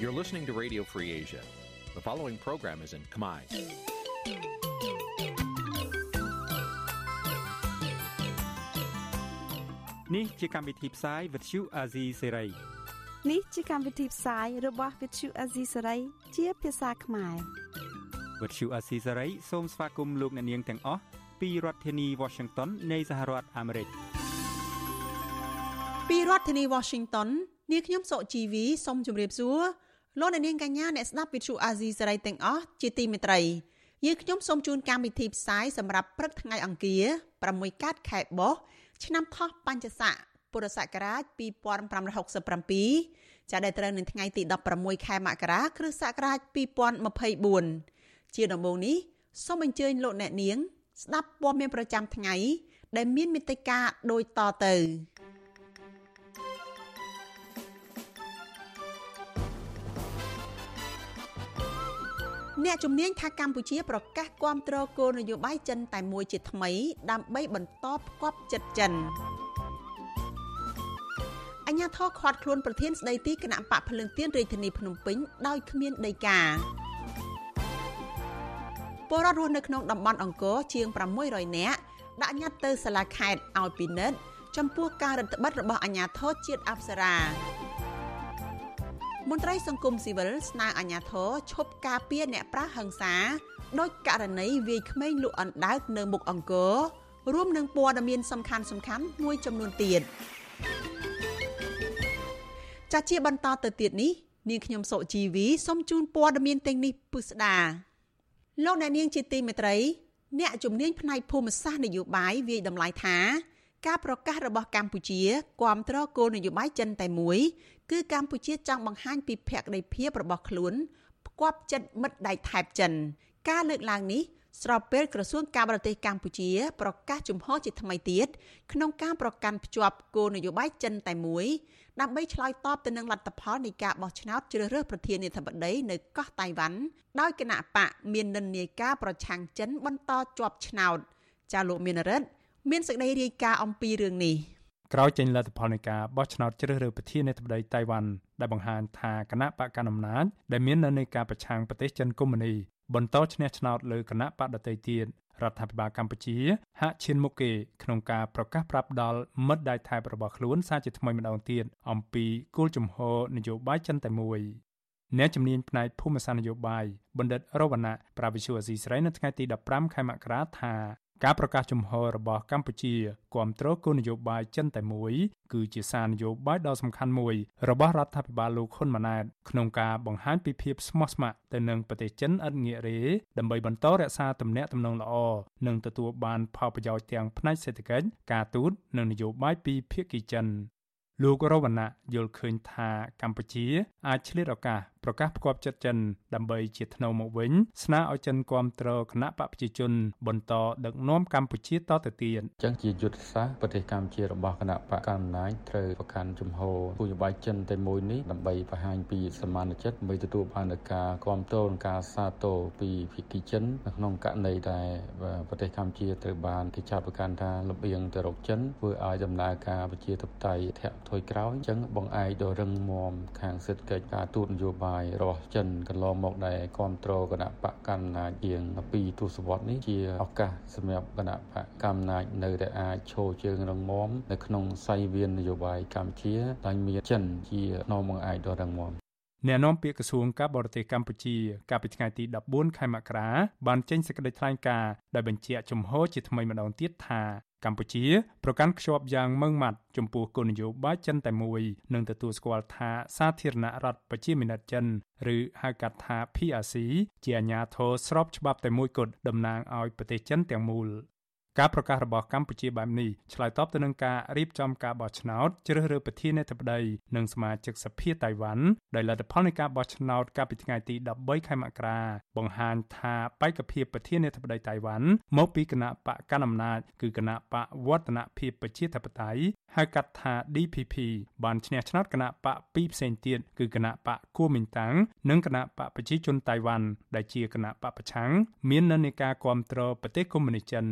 You're listening to Radio Free Asia. The following program is in Khmer. Nǐ chi càm bi tiệp xáy vệt chiu a zì sê ray នេះជាកម្មវិធីផ្សាយរបស់ Vithu Azisari ជាភាសាខ្មែរ វត្តឈូអាស៊ីសេរីសូមស្វាគមន៍លោកអ្នកនាងទាំងអស់ពីរដ្ឋធានី Washington នៃសហរដ្ឋអាមេរិក ពីរដ្ឋធានី Washington នាងខ្ញុំសុជីវីសូមជម្រាបសួរ លោកអ្នកនាងកញ្ញាអ្នកស្ដាប់វិទ្យុអាស៊ីសេរីទាំងអស់ជាទីមេត្រីយើងខ្ញុំសូមជូនកម្មវិធីផ្សាយសម្រាប់ព្រឹកថ្ងៃអង្គារ6កើតខែបោះឆ្នាំថោះបัญចស័កពុរសករាជ2567ចាប់ដែលត្រូវនៅថ្ងៃទី16ខែមករាគ្រិស្តសករាជ2024ជាដំបូងនេះសូមអញ្ជើញលោកអ្នកនាង ស្ដាប់ព័ត៌មានប្រចាំថ្ងៃ ដែលមានមេត្តាដូចតទៅ អ្នកជំនាញថាកម្ពុជាប្រកាសគាំទ្រគោលនយោបាយចិនតែមួយជាថ្មី ដើម្បីបន្តផ្គប់ចិត្តចិនអញ្ញាធរខាត់ខ្លួនប្រធានស្ដីទីគណៈបកភ្លឹងទៀនរាជធានីភ្នំពេញដោយគ្មានដីកាពលរដ្ឋរស់នៅក្នុងតំបន់អង្គរជាង600នាក់ដាក់ញត្តិទៅសាលាខេត្តឲ្យពិនិត្យចំពោះការរដ្ឋបិទរបស់អាជ្ញាធរជាតិអប្សរា មន្ត្រីសង្គមស៊ីវិលស្នើអាជ្ញាធរឈប់ការពារអ្នកប្រាស់ហិង្សាដោយករណីវាយក្មេងលក់អណ្ដើកនៅមុខអង្គររួមនឹងព័ត៌មានសំខាន់សំខាន់មួយចំនួនទៀតចាជាបន្តទៅទៀតនេះនាងខ្ញុំសុជីវីសូមជូនព័ត៌មានទាំងនេះពិស្ដាលោកអ្នកនាងជាទីមេត្រីអ្នកជំនាញផ្នែកភូមិសាស្ត្រនយោបាយវាយតម្លៃថា ការប្រកាសរបស់កម្ពុជាគាំទ្រគោលនយោបាយចិនតែមួយ គឺកម្ពុជាចង់បង្ហាញពីភក្តីភាពរបស់ខ្លួនផ្គាប់ចិត្តមិត្តដៃថែបចិន ការលើកឡើងនេះស្របពេលក្រសួងការបរទេសកម្ពុជា ប្រកាសជំហរជាថ្មីទៀតក្នុងការប្រកាន់ភ្ជាប់គោលនយោបាយចិនតែមួយដើម្បីឆ្លើយតបទៅនឹងលទ្ធផលនៃការបោះឆ្នោតជ្រើសរើសប្រធានាធិបតីនៅកោះតៃវ៉ាន់ដោយគណៈបកមាននិន្នាការប្រឆាំងចិនបន្តជាប់ឆ្នោតចាលោកមានរិទ្ធ មានសេចក្តីរាយការណ៍អំពីរឿងនេះក្រោយចេញលទ្ធផលនៃការបោះឆ្នោតជ្រើសរើសប្រធានាធិបតីតៃវ៉ាន់ដែលបង្ហាញថាគណៈបកកណ្ដាលអំណាចដែលមាននៅនៃការប្រឆាំងប្រទេសចិនកុម្មុយនីបន្តឈ្នះឆ្នោតលើគណៈបកដទៃទៀតរដ្ឋាភិបាលកម្ពុជា ហាក់ឈានមុខគេក្នុងការប្រកាសប្រាប់ដល់មិត្តដៃថៃរបស់ខ្លួនសារជាថ្មីម្ដងទៀតអំពីគោលជំហរនយោបាយចិនតែមួយអ្នកជំនាញផ្នែកភូមិសាស្ត្រនយោបាយបណ្ឌិតរវណ្ណៈប្រាវិសុអាស៊ីស្រីនៅថ្ងៃទី15ខែមករាថា ការប្រកាសជំហររបស់កម្ពុជាគ្រប់គ្រងគោលនយោបាយចិនតែមួយគឺជាសារនយោបាយដ៏សំខាន់មួយរបស់រដ្ឋាភិបាលលោកហ៊ុនម៉ាណែតក្នុងការបង្ហាញពីភាពស្មោះស្ម័គ្រទៅនឹងប្រទេសចិនឥតងាករេដើម្បីបន្តរក្សាទំនាក់ទំនងល្អនិងទទួលបានផលប្រយោជន៍ទាំងផ្នែកសេដ្ឋកិច្ចការទូតនិងនយោបាយពីភាគីចិនលោករវណ្ណៈយល់ឃើញថាកម្ពុជាអាចឆ្លៀតឱកាសប្រកាសផ្គាប់ចិត្តចិនដើម្បីជាថ្នូវមកវិញស្នើឲ្យចិនគ្រប់គ្រងគណៈបកប្រជាជន បន្តដឹកនាំកម្ពុជាតទៅទៀតអញ្ចឹងជាយុទ្ធសាស្ត្រប្រទេសកម្ពុជារបស់គណៈបកកណ្ដាលត្រូវប្រកាន់ជំហរគោលនយោបាយចិនតែមួយនេះដើម្បីបង្ហាញពីសមានចិត្តដើម្បីទទួលបាននូវការគ្រប់គ្រងនិងការសាទរពីភាគីចិននៅក្នុងករណីដែលប្រទេសកម្ពុជាត្រូវបានគេចាប់ប្រកាន់ថាលំអៀងទៅរកចិនធ្វើឲ្យដំណើរការប្រជាធិបតេយ្យធាក់ថយក្រោយអញ្ចឹងបង្អែកដល់រឹងមាំខាងសេដ្ឋកិច្ចការទូតនយោបាយបាយរបស់ចិនកន្លងមកដែលគ្រប់គ្រងគណៈបកកណ្ដាលជាង2ទសវត្សរ៍នេះជាឱកាសសម្រាប់គណៈបកកម្មានៅតែអាចឈរជើងរងមាំនៅក្នុងសៃវៀននយោបាយកម្ពុជាដែលមានចិនជានំបង្អែកដ៏រឹងមាំ អ្នកនាំពាក្យក្រសួងការបរទេសកម្ពុជាកាលពីថ្ងៃទី14ខែមករាបានចេញសេចក្តីថ្លែងការណ៍ដែលបញ្ជាក់ជំហរជាថ្មីម្ដងទៀតថាកម្ពុជាប្រកាន់ខ្ជាប់យ៉ាងម៉ឺងម៉ាត់ចំពោះគោលនយោបាយចិនតែមួយនិងទទួលស្គាល់ថាសាធារណរដ្ឋប្រជាមានិតចិនឬហៅកាត់ថា PRC ជាអាញាធរស្របច្បាប់តែមួយគត់តំណាងឲ្យប្រទេសចិនទាំងមូល ការប្រកាសរបស់កម្ពុជាបែបនេះឆ្លើយតបទៅនឹងការរៀបចំការបោះឆ្នោតជ្រើសរើសប្រធានាធិបតីនិងសមាជិកសភាតៃវ៉ាន់ដោយលទ្ធផលនៃការបោះឆ្នោតកាលពីថ្ងៃទី13ខែមករាបង្ហាញថាបេក្ខភាពប្រធានាធិបតីតៃវ៉ាន់មកពីគណៈបកកណ្ដាលអំណាចគឺគណៈបកវឌ្ឍនភាពប្រជាធិបតេយ្យហៅកាត់ថា DPP បានឈ្នះឆ្នោតគណៈបកពីរផ្សេងទៀតគឺគណៈបកគូមីងតាំងនិងគណៈបកប្រជាជនតៃវ៉ាន់ដែលជាគណៈបកប្រឆាំងមាននិន្នាការគ្រប់គ្រងប្រទេសកុម្មុយនីសចិន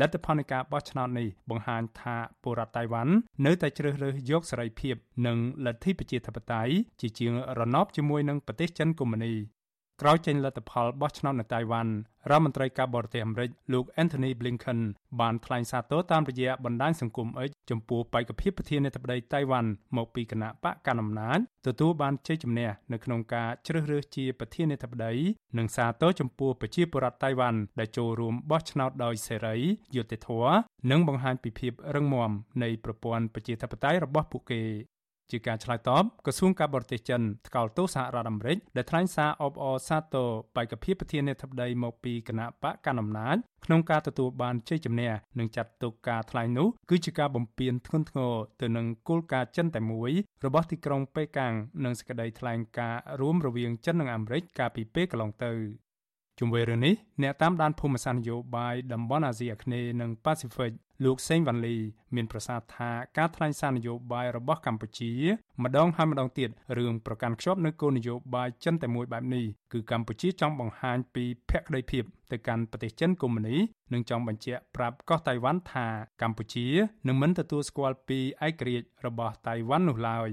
លទ្ធផលនៃការបោះឆ្នោតនេះបង្ហាញថាពលរដ្ឋតៃវ៉ាន់នៅតែជ្រើសរើសយកសេរីភាព និងលទ្ធិប្រជាធិបតេយ្យជាជាងរណបជាមួយនឹងប្រទេសចិនកុម្មុយនី ក្រោយចេញលទ្ធផលបោះឆ្នោតនៅតៃវ៉ាន់រដ្ឋមន្ត្រីការបរទេសអាមេរិកលោក Anthony Blinken បានថ្លែងសារទរតាមរយៈបណ្ដាញសង្គម X ចំពោះបេក្ខភាពប្រធានាធិបតីតៃវ៉ាន់មកពីគណៈបកកណ្ដាលអំណាចទទួលបានជ័យជំនះនៅក្នុងការជ្រើសរើសជាប្រធានាធិបតីនិងសារទរចំពោះប្រជាពលរដ្ឋតៃវ៉ាន់ដែលចូលរួមបោះឆ្នោតដោយសេរីយុត្តិធម៌និងបង្ហាញពីភាពរឹងមាំនៃប្រព័ន្ធប្រជាធិបតេយ្យរបស់ពួកគេ ជាការឆ្លើយតបក្រសួងការបរទេសចិនថ្កោលទោសសហរដ្ឋអាមេរិកដែលថ្លែងសារអបអរសាទរបេក្ខភាពប្រធានាធិបតីមកពីគណៈបកកណ្ដាលអំណាចក្នុងការទទួលបានជ័យជំនះនិងចាត់ទុកការថ្លែងនោះគឺជាការបំពានធ្ងន់ធ្ងរទៅនឹងគោលការណ៍ចិនតែមួយរបស់ទីក្រុងប៉េកាំងនិងសេចក្តីថ្លែងការណ៍រួមរវាងចិននិងអាមេរិកកាលពីពេលកន្លងទៅ ជុំវិញរឿងនេះអ្នកតាមដានភូមិសាស្ត្រនយោបាយតំបន់អាស៊ីអាគ្នេយ៍និងប៉ាស៊ីហ្វិកលោកសេងវ៉ាន់លីមានប្រសាសន៍ថាការថ្លែងសារនយោបាយរបស់កម្ពុជា ម្ដងហើយម្ដងទៀតរឿងប្រកាន់ខ្ជាប់នូវគោលនយោបាយចិនតែមួយបែបនេះគឺកម្ពុជាចង់បង្ហាញពីភក្តីភាពទៅកាន់ប្រទេសចិនកុម្មុយនីនិងចង់បញ្ជាក់ប្រាប់កោះតៃវ៉ាន់ថាកម្ពុជានឹងមិនទទួលស្គាល់ពីឯករាជ្យរបស់តៃវ៉ាន់នោះឡើយ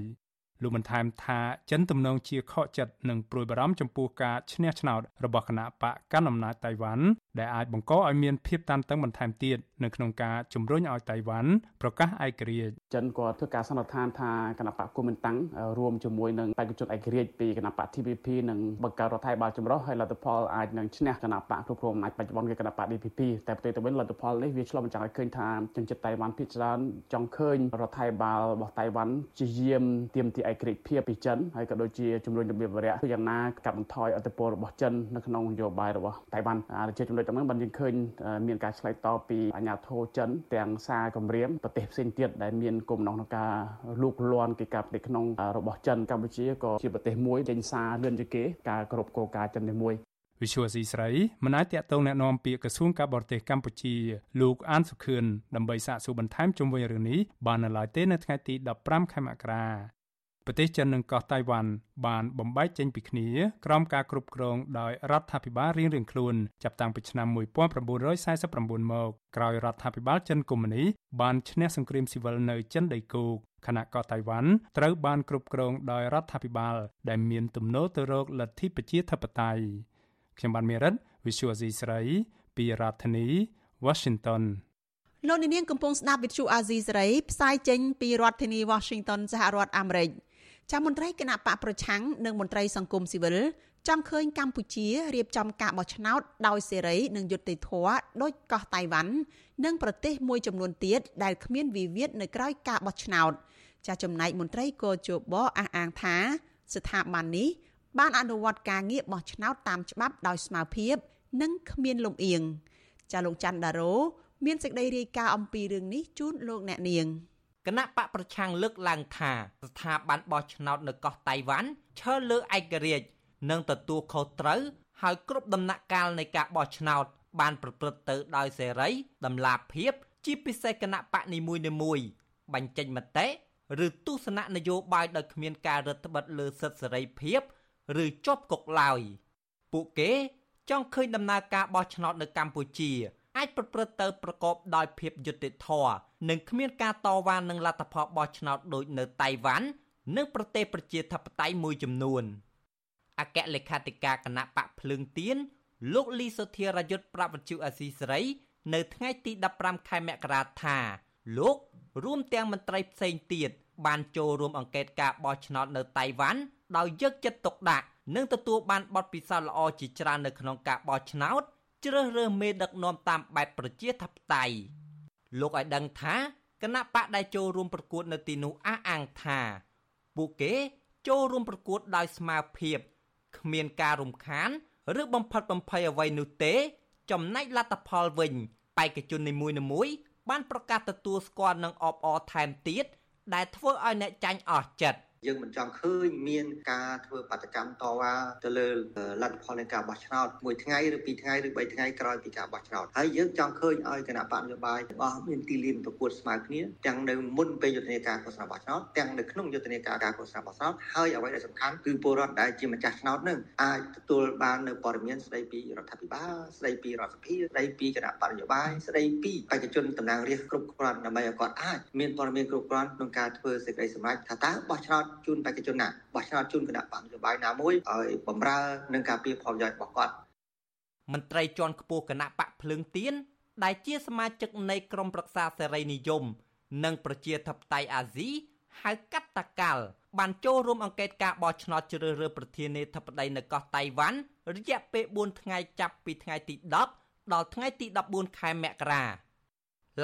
លោកបានថែមថាចិនទំនងជាខកចិត្តនិងព្រួយបារម្ភចំពោះការឈ្នះឆ្នោតរបស់គណៈបកកណ្ដាលអំណាចតៃវ៉ាន់ដែលអាចបង្កឲ្យមានភាពតានតឹងបន្ថែមទៀតនៅក្នុងការជំរុញឲ្យតៃវ៉ាន់ប្រកាសឯករាជ្យចិនក៏ធ្វើការសន្និដ្ឋានថាគណៈបកគមមិនតាំងរួមជាមួយនឹងបេក្ខជនឯករាជ្យពីគណៈបក TPP និងបង្កើតរដ្ឋាភិបាលចម្រុះហើយលទ្ធផលអាចនឹងឈ្នះគណៈបកគ្រប់គ្រងអំណាចបច្ចុប្បន្នគឺគណៈបក DPP តែផ្ទុយទៅវិញលទ្ធផលនេះវាឆ្លុះបញ្ចាំងឲ្យឃើញថាជនជាតិតៃវ៉ាន់ភាគច្រើនចង់ឃើញរដ្ឋាភិបាលរបស់តៃវ៉ាន់ជាយាមទាមទារឯករាជ្យភាពពីចិនហើយក៏ដូចជាជំរុញរបៀបវរៈគឺយ៉ាងណាកាត់បន្ថយអធិបតេយ្យរបស់ចិននៅក្នុងនយោបាយរបស់តៃវ៉ាន់ជាចំណុចទាំងនោះបានយើងឃើញមានការឆ្លើយតបពីអាជ្ញាធរចិនទាំងសារគម្រាមប្រទេសផ្សេងទៀតដែលមានគំនិតក្នុងការលូកលាន់កិច្ចការប្រទេសក្នុងរបស់ចិនកម្ពុជាក៏ជាប្រទេសមួយចេញសារលឿនជាងគេការគ្រប់គ្រងការចិននេះមួយវិសុវស៊ីស្រីមិនអាចតាក់ទងแนะនាំពាក្យក្រសួងការបរទេសកម្ពុជាលោកអានសុខឿនដើម្បីសាកសួរបន្ថែមជុំវិញរឿងនេះបាននៅឡើយទេនៅថ្ងៃទី15ខែមករា ប្រទេសចិននិងកោះតៃវ៉ាន់បានបំបែកចេញពីគ្នាក្រោមការគ្រប់គ្រងដោយរដ្ឋាភិបាលរៀងៗខ្លួនចាប់តាំងពីឆ្នាំ1949មកក្រោយរដ្ឋាភិបាលចិនកុម្មុយនីបានឈ្នះសង្គ្រាមស៊ីវិលនៅចិនដីគោកខណៈកោះតៃវ៉ាន់ត្រូវបានគ្រប់គ្រងដោយរដ្ឋាភិបាលដែលមានទំនោរទៅរកលទ្ធិប្រជាធិបតេយ្យខ្ញុំបានមេរិត Visual C ស្រីពីរដ្ឋធានី Washington លោកនាងកំពុងស្ដាប់វិទ្យុអាស៊ីសេរីផ្សាយចេញពីរដ្ឋធានី Washington សហរដ្ឋអាមេរិក។ ចាំមន្ត្រីគណៈបកប្រឆាំងនិងមន្ត្រីសង្គមស៊ីវិលចង់ឃើញកម្ពុជារៀបចំការបោះឆ្នោតដោយសេរីនិងយុត្តិធម៌ដោយកោះតៃវ៉ាន់និងប្រទេសមួយចំនួនទៀតដែលគ្មានវិវាទនៅក្រៅការបោះឆ្នោតចាស់ចំណែកមន្ត្រីកោជបអះអាងថា ស្ថាប័ននេះបានអនុវត្តការងារបោះឆ្នោតតាមច្បាប់ដោយស្មារភាព និងគ្មានលំអៀងចាលោកច័ន្ទដារ៉ូមានសេចក្តីរាយការណ៍អំពីរឿងនេះជូនលោកអ្នកនាង។ គណៈបកប្រឆាំងលើកឡើងថាស្ថាប័នបោះឆ្នោតនៅកោះតៃវ៉ាន់ឈើលើឯករាជ្យនិងទទួលខុសត្រូវហើយគ្រប់ដំណាក់កាលនៃការបោះឆ្នោត បានប្រព្រឹត្តទៅដោយសេរីតម្លាភាព ជាពិសេសគណៈបកនីមួយៗបញ្ចេញមតិឬទស្សនៈនយោបាយដោយគ្មានការរឹតបន្តឹងលើសិទ្ធិសេរីភាពឬជាប់គុកឡើយពួកគេចង់ឃើញដំណើរការបោះឆ្នោតនៅកម្ពុជា អាចប្រព្រឹត្តទៅប្រកបដោយភាពយុត្តិធម៌និងគ្មានការតវ៉ានឹងលទ្ធផលបោះឆ្នោតដូចនៅតៃវ៉ាន់និងប្រទេសប្រជាធិបតេយ្យមួយចំនួនអគ្គលេខាធិការគណៈបកភ្លើងទៀនលោកលីសុធារយុទ្ធប្រាប់វិទ្យុអសីសេរីនៅថ្ងៃទី15ខែមករាថាលោករួមទាំងមន្ត្រីផ្សេងទៀតបានចូលរួមអង្កេតការបោះឆ្នោតនៅតៃវ៉ាន់ដោយយកចិត្តទុកដាក់និងទទួលបានបទពិសោធន៍ល្អជាច្រើននៅក្នុងការបោះឆ្នោត ជ្រើសរើសមេដឹកនាំតាមបែបប្រជាធិបតេយ្យលោកឲ្យដឹងថាគណៈបកដែលចូលរួមប្រកួតនៅទីនោះអះអាងថា ពួកគេចូលរួមប្រកួតដោយស្មារភាពគ្មានការរំខាន ឬបំផិតបំភ័យអ្វីនោះទេ ចំណែកលទ្ធផលវិញបេក្ខជននីមួយៗបានប្រកាសទទួលស្គាល់និងអបអរថែមទៀតដែលធ្វើឲ្យអ្នកចាញ់អស់ចិត្តយើងមិនចង់ឃើញមានការធ្វើបាតកម្មតវ៉ាទៅលើលទ្ធផលនៃការបោះឆ្នោតមួយថ្ងៃឬពីរថ្ងៃឬបីថ្ងៃក្រោយពីការបោះឆ្នោតហើយយើងចង់ឃើញឲ្យគណៈបកនយោបាយទាំងអស់មានទីលានប្រកួតស្មើគ្នាទាំងនៅមុនពេលយុទ្ធនាការឃោសនាបោះឆ្នោតទាំងនៅក្នុងយុទ្ធនាការការឃោសនាបោះឆ្នោតហើយអ្វីដែលសំខាន់គឺពលរដ្ឋដែលជាម្ចាស់ឆ្នោតនឹងអាចទទួលបាននៅព័ត៌មានស្ដីពីរដ្ឋាភិបាលស្ដីពីរដ្ឋសភាស្ដីពីគណៈបកនយោបាយស្ដីពីបេក្ខជនតំណាងរាស្ត្រគ្រប់គ្រាន់ដើម្បីឲ្យគាត់អាចមានព័ត៌មានគ្រប់គ្រាន់ក្នុងការធ្វើសេចក្តីសម្រេចថាតើបោះឆ្នោតជូនបេក្ខជនណាបោះឆ្នោតជូនគណៈបកនយោបាយណាមួយឲ្យបំរើនឹងការពៀផលប្រយោជន៍របស់គាត់មន្ត្រីជាន់ខ្ពស់គណៈបកភ្លើងទៀនដែលជាសមាជិកនៃក្រុមប្រឹក្សាសេរីនិយម និងប្រជាធិបតេយ្យអាស៊ីហៅកាត់តាកាល់បានចូលរួមអង្កេតការបោះឆ្នោតជ្រើសរើសប្រធានាធិបតីនៅកោះតៃវ៉ាន់រយៈពេល4ថ្ងៃចាប់ពីថ្ងៃទី10ដល់ថ្ងៃទី14ខែមករា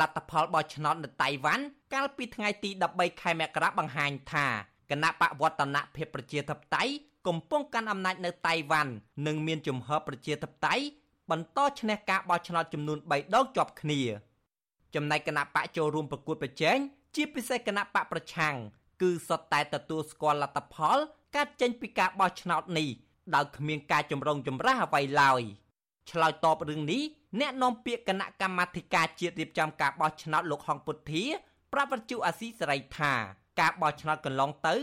លទ្ធផលបោះឆ្នោតនៅតៃវ៉ាន់កាលពីថ្ងៃទី13ខែមករាបង្ហាញថា គណៈបកវឌ្ឍនភាពប្រជាធិបតេយ្យកំពុងកាន់អំណាចនៅតៃវ៉ាន់និងមានជំហរប្រជាធិបតេយ្យបន្តឈ្នះការបោះឆ្នោតចំនួន3ដងជាប់គ្នា ចំណែកគណៈបកចូលរួមប្រកួតប្រជែងជាពិសេសគណៈបកប្រឆាំងគឺសុទ្ធតែទទួលស្គាល់លទ្ធផលកើតចេញពីការបោះឆ្នោតនេះដោយគ្មានការចម្រូងចម្រាសអ្វីឡើយឆ្លើយតបរឿងនេះអ្នកនាំពាក្យគណៈកម្មាធិការជាតិរៀបចំការបោះឆ្នោតលោកហងពុទ្ធាប្រាប់វិទ្យុអាស៊ីសេរីថា ការបោះឆ្នោតកន្លងទៅ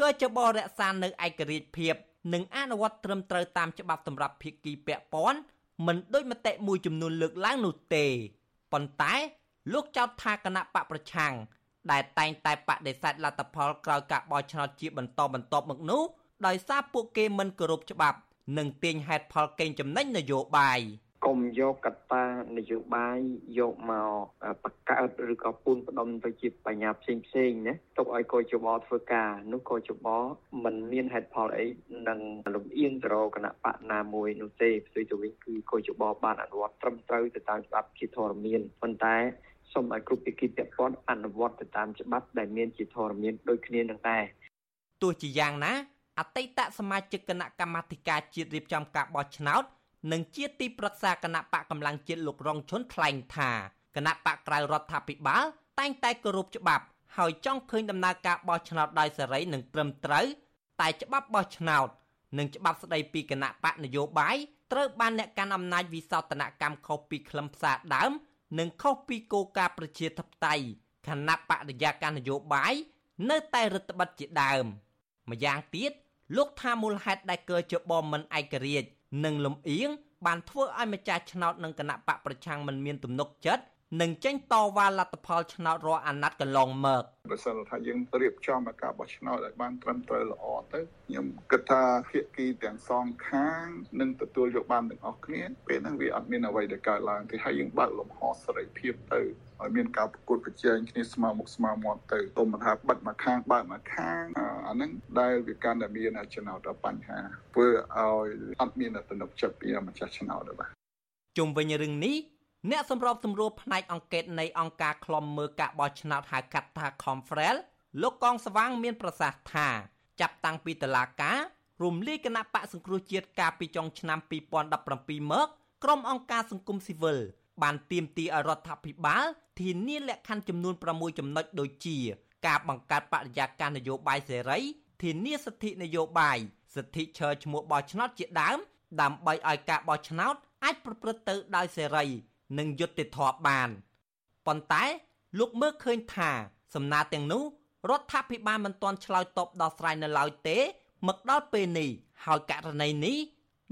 ក៏ជាបរក្សានៅឯករាជ្យភាពនិងអនុវត្តត្រឹមត្រូវតាមច្បាប់សម្រាប់ភាគីពាក់ព័ន្ធមិនដូចមតិមួយចំនួនលើកឡើងនោះទេប៉ុន្តែលោកចោទថាគណៈបកប្រឆាំងដែលតែងតែបដិសេធលទ្ធផលក្រោយការបោះឆ្នោតជាបន្តបន្ទាប់មកនោះដោយសារពួកគេមិនគោរពច្បាប់ និងទាញហេតុផលកេងចំណេញនយោបាយ កុំយកកត្តានយោបាយយកមកបង្កើតឬក៏ពូនផ្ដុំទៅជាបញ្ញាផ្សេងផ្សេងណាទុកឲ្យកោជបធ្វើការនោះកោជបมันមានហេតុផលអីនឹងលំអៀងទៅរកគណៈបកណាមួយនោះទេផ្ទុយទៅវិញគឺកោជបបានអនុវត្តត្រឹមត្រូវទៅតាមច្បាប់ជាធរមានប៉ុន្តែសូមឲ្យគ្រប់ភាគីពាក់ព័ន្ធអនុវត្តទៅតាមច្បាប់ដែលមានជាធរមានដូចគ្នានឹងដែរទោះជាយ៉ាងណាអតីតសមាជិកគណៈកម្មាធិការជាតិរៀបចំការបោះឆ្នោត និងជាទីប្រឹក្សាគណៈបកកម្លាំងជាតិលោករងឈុនថ្លែងថាគណៈបកក្រៅរដ្ឋាភិបាល តែងតែគោរពច្បាប់ហើយចង់ឃើញដំណើរការបោះឆ្នោតដោយសេរីនិងត្រឹមត្រូវតែច្បាប់បោះឆ្នោត និងច្បាប់ស្តីពីគណៈបកនយោបាយត្រូវបានអ្នកកាន់អំណាចវិសោធនកម្មខុសពីខ្លឹមសារដើម និងខុសពីគោលការណ៍ប្រជាធិបតេយ្យគណៈបរិយាកាសនយោបាយនៅតែរដ្ឋបិទជាដើមម្យ៉ាងទៀតលោកថាមូលហេតុដែលកើជបមិនឯករាជ្យ និងលំអៀងបានធ្វើឲ្យម្ចាស់ឆ្នោតនិងគណៈបកប្រឆាំងមិនមានទំនុកចិត្ត នឹងចេញតវ៉ាលទ្ធផលឆ្នោតរាល់អាណត្តិកន្លងមកបើសិនថាយើងរៀបចំការបោះឆ្នោតឲ្យបានត្រឹមត្រូវល្អទៅខ្ញុំគិតថាភាគីទាំងសងខាងនឹងទទួលយកបានទាំងអស់គ្នាពេលហ្នឹងវាអត់មានអ្វីដែលកើតឡើងទេហើយយើងបើកលំហសេរីភាពទៅឲ្យមានការប្រកួតប្រជែងគ្នាស្មើមុខស្មើមាត់ទៅទុំថាបិទមួយខាងបើកមួយខាងអាហ្នឹងដែលវាកាន់តែមានចំណោទបញ្ហាធ្វើឲ្យអត់មានទំនុកចិត្តពីម្ចាស់ឆ្នោតទេបាទជុំវិញរឿងនេះ អ្នកសម្របសម្រួលផ្នែកអង្កេតនៃអង្គការឃ្លាំមើលការបោះឆ្នោតហៅកាត់ថា Confrel លោកកងស្វាងមានប្រសាសន៍ថាចាប់តាំងពីតឡាការរំលាយគណៈបកសង្គ្រោះជាតិកាលពីចុងឆ្នាំ2017មកក្រុមអង្គការសង្គមស៊ីវិលបានទាមទារឲ្យរដ្ឋាភិបាលធានាលក្ខខណ្ឌចំនួន6ចំណុចដូចជា ការបង្កើតបរិយាកាសនយោបាយសេរីធានាសិទ្ធិនយោបាយសិទ្ធិឈរឈ្មោះបោះឆ្នោតជាដើម ដើម្បីឲ្យការបោះឆ្នោតអាចប្រព្រឹត្តទៅដោយសេរី និងយុត្តិធម៌បានប៉ុន្តែលោកមើលឃើញថាសំណើទាំងនោះរដ្ឋាភិបាលមិនទាន់ឆ្លើយតបដល់ស្រ័យនៅឡើយទេ មកដល់ពេលនេះហើយករណីនេះ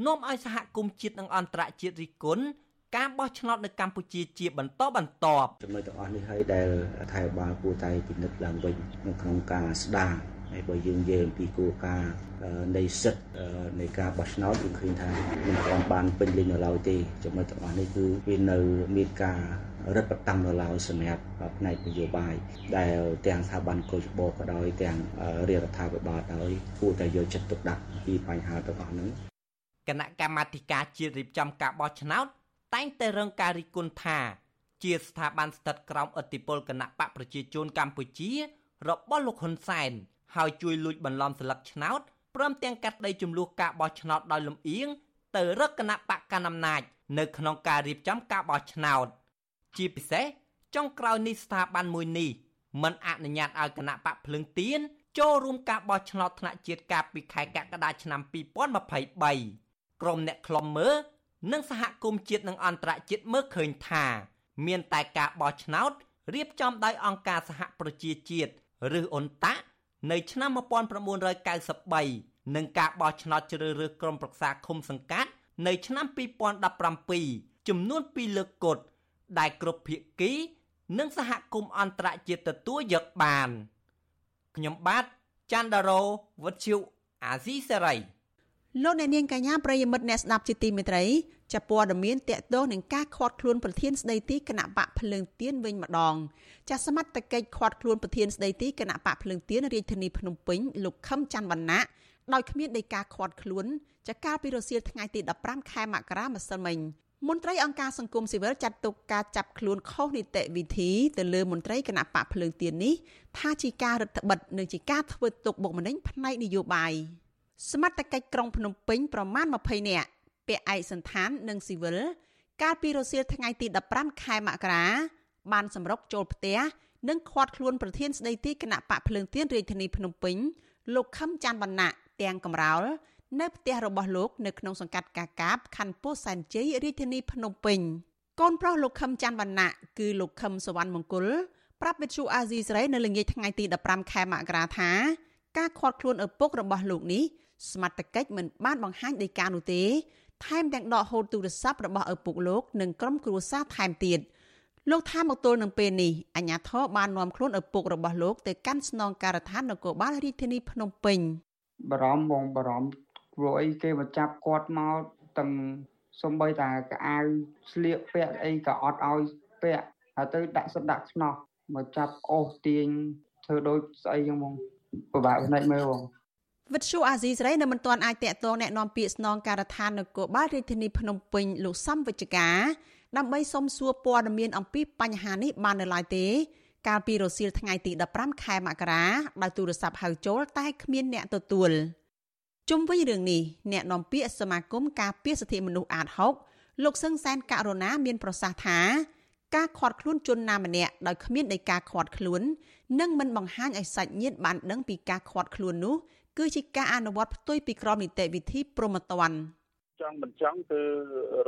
នាំឲ្យសហគមន៍ជាតិនិងអន្តរជាតិរិះគន់ការបោះឆ្នោតនៅកម្ពុជាជាបន្តបន្ទាប់ចំណុចទាំងអស់នេះហើយដែលថៃបាលគួរតែពិនិត្យឡើងវិញនៅក្នុងការស្ដារ ហើយបើយើងនិយាយអំពីគោលការណ៍នៃសិទ្ធិនៃការបោះឆ្នោតយើងឃើញថាមិនទាន់បានពេញលេញនៅឡើយទេចំណុចទាំងអស់នេះគឺវានៅមានការរឹតបន្តឹងនៅឡើយសម្រាប់ផ្នែកនយោបាយដែលទាំងស្ថាប័នកោជបក៏ដោយទាំងរាជរដ្ឋាភិបាលដោយគួរតែយកចិត្តទុកដាក់ពីបញ្ហាទាំងអស់ហ្នឹងគណៈកម្មាធិការជាតិរៀបចំការបោះឆ្នោតតែងតែរងការរិះគន់ថា ជាស្ថាប័នស្ថិតក្រោមឥទ្ធិពលគណៈបកប្រជាជនកម្ពុជារបស់លោកហ៊ុនសែន ហើយជួយលួចបន្លំស្លឹកឆ្នោតព្រមទាំងកាត់ដីចំនួនការបោះឆ្នោតដោយលំអៀងទៅរកគណៈបកកណ្ដាលអំណាចនៅក្នុងការរៀបចំការបោះឆ្នោត ជាពិសេសចុងក្រោយនេះស្ថាប័នមួយនេះមិនអនុញ្ញាតឲ្យគណៈបកភ្លឹងទៀនចូលរួមការបោះឆ្នោតថ្នាក់ជាតិកាលពីខែកក្កដាឆ្នាំ2023ក្រុមអ្នកខ្លំមើលនិងសហគមន៍ជាតិនិងអន្តរជាតិមើលឃើញថាមានតែការបោះឆ្នោតរៀបចំដោយអង្គការសហប្រជាជាតិឬអ៊ុនតាក់ នៅឆ្នាំ1993និងការបោះឆ្នោតជ្រើសរើសក្រុមប្រឹក្សាឃុំសង្កាត់នៅឆ្នាំ2017ចំនួន2លើកគត់ដែលគ្រប់ភាគី និងសហគមន៍អន្តរជាតិទទួលយកបានខ្ញុំបាទច័ន្ទដារោវុទ្ធុអាស៊ីសេរីលោកអ្នកនាងកញ្ញាប្រិយមិត្តអ្នកស្ដាប់ជាទីមេត្រី ចាប់ព័ត៌មានតកតងនឹងការខាត់ខ្លួនប្រធានស្ដីទីគណៈបកភ្លើងទៀនវិញម្ដងចាសសមត្ថកិច្ចខាត់ខ្លួនប្រធានស្ដីទីគណៈបកភ្លើងទៀនរាជធានីភ្នំពេញលោកខឹមច័ន្ទវណ្ណៈដោយគ្មានដីកាខាត់ខ្លួនចាកាលពីរសៀលថ្ងៃទី15ខែមករាម្សិលមិញមន្ត្រីអង្គការសង្គមស៊ីវិលចាត់ទុកការចាប់ខ្លួនខុសនីតិវិធីទៅលើមន្ត្រីគណៈបកភ្លើងទៀននេះថាជាការរដ្ឋបិទនិងជាការធ្វើទុកបុកម្នេញផ្នែកនយោបាយសមត្ថកិច្ចក្រុងភ្នំពេញប្រមាណ20នាក់ ពាក់ឯកសន្តាននិងស៊ីវិលកាលពីរសៀលថ្ងៃទី15ខែមករាបានសម្រុកចូលផ្ទះនិងឃាត់ខ្លួនប្រធានស្ដីទីគណៈបកភ្លើងទៀនរាជធានីភ្នំពេញលោកខឹមច័ន្ទវណ្ណៈទាំងកំរោលនៅផ្ទះរបស់លោកនៅក្នុងសង្កាត់កាកាបខណ្ឌពោធិ៍សែនជ័យរាជធានីភ្នំពេញកូនប្រុសលោកខឹមច័ន្ទវណ្ណៈគឺលោកខឹមសវណ្ណមង្គលប្រាប់វិទ្យុអាស៊ីសេរីនៅល្ងាចថ្ងៃទី15ខែមករាថាការខាត់ខ្លួនឪពុករបស់លោកនេះសមត្ថកិច្ចមិនបានបង្ហាញដីកានោះទេ ថែមទាំងដកហូតទូរស័ព្ទរបស់ឪពុកលោកនិងក្រុមគ្រួសារថែមទៀតលោកថាមកទល់នឹងពេលនេះអាជ្ញាធរបាននាំខ្លួនឪពុករបស់លោកទៅកាន់ស្នងការដ្ឋាននគរបាលរាជធានីភ្នំពេញបារម្ភបងបារម្ភព្រោះអីគេមកចាប់គាត់មកទាំងសំបីតាកៅស្លៀកពាក់អីក៏អត់ឲ្យពាក់ហើយទៅដាក់សិតដាក់ខ្នោះមកចាប់អូសទាញធ្វើដូចស្អីចឹងបងពិបាកភ្នែកមើលបង វិទ្យុអាស៊ីសេរីនៅមិនទាន់អាចតាក់ទងแนะនាំពាក្យស្នងការដ្ឋាននគរបាលរាជធានីភ្នំពេញលោកសំវិជ្ជការដើម្បីសុំសួរព័ត៌មានអំពីបញ្ហានេះបាននៅឡើយទេ កាលពីរសៀលថ្ងៃទី15ខែមករាដោយទូរស័ព្ទហៅចូលតែគ្មានអ្នកទទួលជុំវិញរឿងនេះអ្នកនាំពាក្យសមាគមការពារសិទ្ធិមនុស្សអាត6លោកសឹងសែនករណាមានប្រសាសន៍ថាការខាត់ខ្លួនជនណាម្នាក់ដោយគ្មានដីកាខាត់ខ្លួននិងមិនបង្ហាញឲ្យសាច់ញាតិបានដឹងពីការខាត់ខ្លួននោះ គឺជាការអនុវត្តផ្ទុយពីក្រមនីតិវិធីព្រហ្មទណ្ឌ ចង់មិនចង់គឺ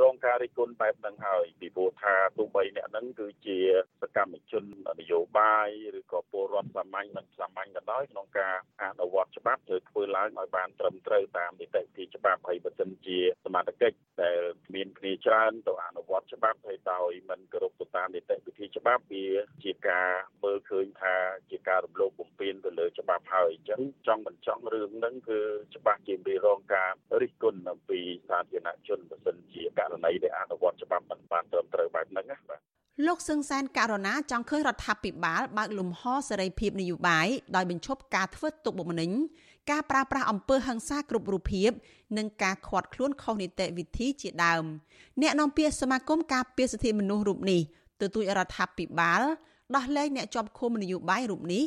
រងការរិះគន់បែបហ្នឹងហើយពីព្រោះថាទោះបីអ្នកហ្នឹងគឺជាសកម្មជននយោបាយឬក៏ពលរដ្ឋសាមញ្ញមិនសាមញ្ញក៏ដោយក្នុងការអនុវត្តច្បាប់ត្រូវធ្វើឡើងឲ្យបានត្រឹមត្រូវតាមនីតិវិធីច្បាប់ហើយបើសិនជាសមត្ថកិច្ចដែលមានគ្នាច្រើនទៅអនុវត្តច្បាប់ហើយដោយមិនគោរពទៅតាមនីតិវិធីច្បាប់វាជាការមើលឃើញថាជាការរំលោភបំពានទៅលើច្បាប់ហើយអញ្ចឹងចង់មិនចង់រឿងហ្នឹងគឺច្បាស់ជាមានរងការរិះគន់អំពីសាធារណជនបើសិនជាករណីដែលអនុវត្តច្បាប់មិនបានត្រឹមត្រូវបែបហ្នឹងណាបាទលោកសឹងសែនករណាចង់ឃើញរដ្ឋាភិបាលបើកលំហសេរីភាពនយោបាយដោយបញ្ឈប់ការធ្វើទុកបុកម្នេញការប្រើប្រាស់អំពើហិង្សាគ្រប់រូបភាព និងការខាត់ខ្លួនខុសនីតិវិធីជាដើមអ្នកនាំពាក្យសមាគមការពារសិទ្ធិមនុស្សរូបនេះទទូចរដ្ឋាភិបាលដោះលែងអ្នកជាប់ឃុំនយោបាយរូបនេះ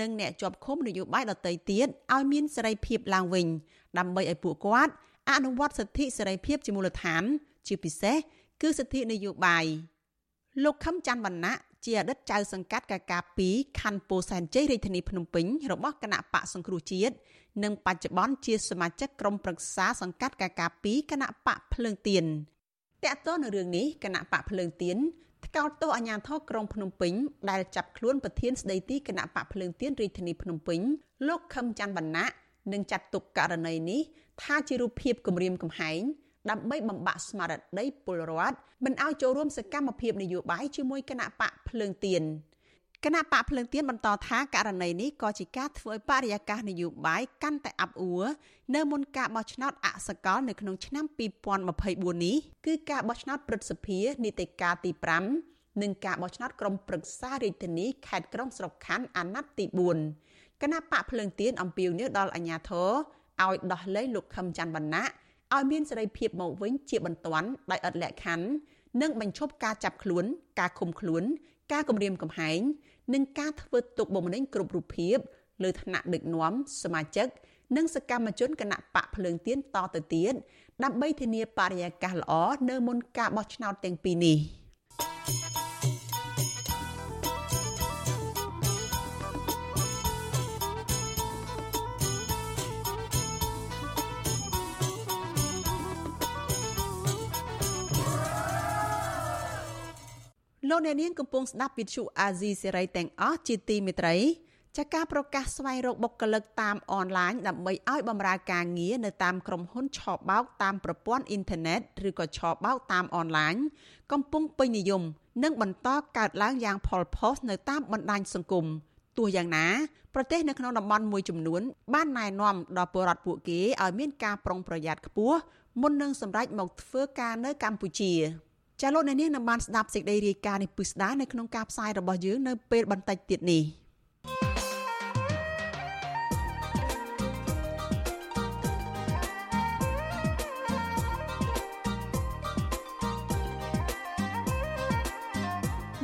និងអ្នកជាប់ឃុំនយោបាយដទៃទៀតឲ្យមានសេរីភាពឡើងវិញដើម្បីឲ្យពួកគាត់ អនុវត្តសិទ្ធិសេរីភាពជាមូលដ្ឋាន ជាពិសេសគឺសិទ្ធិនយោបាយលោកខឹមច័ន្ទវណ្ណៈជាអតីតចៅសង្កាត់កាកា2ខណ្ឌពោធិ៍សែនជ័យរាជធានីភ្នំពេញរបស់គណៈបកសង្គ្រោះជាតិនិងបច្ចុប្បន្នជាសមាជិកក្រុមប្រឹក្សាសង្កាត់កាកា2គណៈបកភ្លើងទៀនតកតនៅរឿងនេះគណៈបកភ្លើងទៀនថ្កោលទោសអាជ្ញាធរក្រុងភ្នំពេញដែលចាប់ខ្លួនប្រធានស្ដីទីគណៈបកភ្លើងទៀនរាជធានីភ្នំពេញលោកខឹមច័ន្ទវណ្ណៈនិងចាត់ទុកករណីនេះ ថាជារូបភាពគម្រាមកំហែងដើម្បីបំបាក់ស្មារតីពលរដ្ឋមិនឲ្យចូលរួមសកម្មភាពនយោបាយជាមួយគណៈបកភ្លើងទៀនគណៈបកភ្លើងទៀនបន្តថាករណីនេះក៏ជាការធ្វើឲ្យបរិយាកាសនយោបាយកាន់តែអាប់អួរនៅមុនការបោះឆ្នោតអសកលនៅក្នុងឆ្នាំ2024នេះគឺការបោះឆ្នោតព្រឹទ្ធសភានីតិកាលទី5និងការបោះឆ្នោតក្រុមប្រឹក្សារាជធានីខេត្តក្រុងស្រុកខណ្ឌអាណត្តិទី4គណៈបកភ្លើងទៀនអំពាវនាវដល់អាជ្ញាធរ ឲ្យដោះលែងលោកខឹមច័ន្ទវណ្ណៈឲ្យមានសេរីភាពមកវិញជាបន្ទាន់ដោយឥតលក្ខខណ្ឌនិងបញ្ឈប់ការចាប់ខ្លួន ការឃុំខ្លួន ការគំរាមកំហែងនិងការធ្វើទុកបុកម្នេញគ្រប់រូបភាពលើឋានៈដឹកនាំសមាជិកនិងសកម្មជនគណៈបកភ្លើងទៀនតទៅទៀតដើម្បីធានាបរិយាកាសល្អនៅមុនការបោះឆ្នោតទាំងពីរនេះ។ លោកអ្នកនាងកំពុងស្ដាប់វិទ្យុអាស៊ីសេរីទាំងអស់ជាទីមេត្រីចាការប្រកាសស្វែងរកបុគ្គលិកតាមអនឡាញដើម្បីឲ្យបម្រើការងារនៅតាមក្រុមហ៊ុនឆបោកតាមប្រព័ន្ធអ៊ីនធឺណិតឬក៏ឆបោកតាមអនឡាញកំពុងពេញនិយមនិងបន្តកើតឡើងយ៉ាងផលផុសនៅតាមបណ្ដាញសង្គមទោះយ៉ាងណាប្រទេសនៅក្នុងតំបន់មួយចំនួន បានណែនាំដល់ពលរដ្ឋពួកគេឲ្យមានការប្រុងប្រយ័ត្នខ្ពស់មុននឹងសម្រេចមកធ្វើការនៅកម្ពុជា ចាលោកអ្នកនាងនឹងបានស្ដាប់សេចក្តីរាយការណ៍នេះពិស្ដានៅក្នុងការផ្សាយរបស់យើងនៅពេលបន្តិចទៀតនេះ។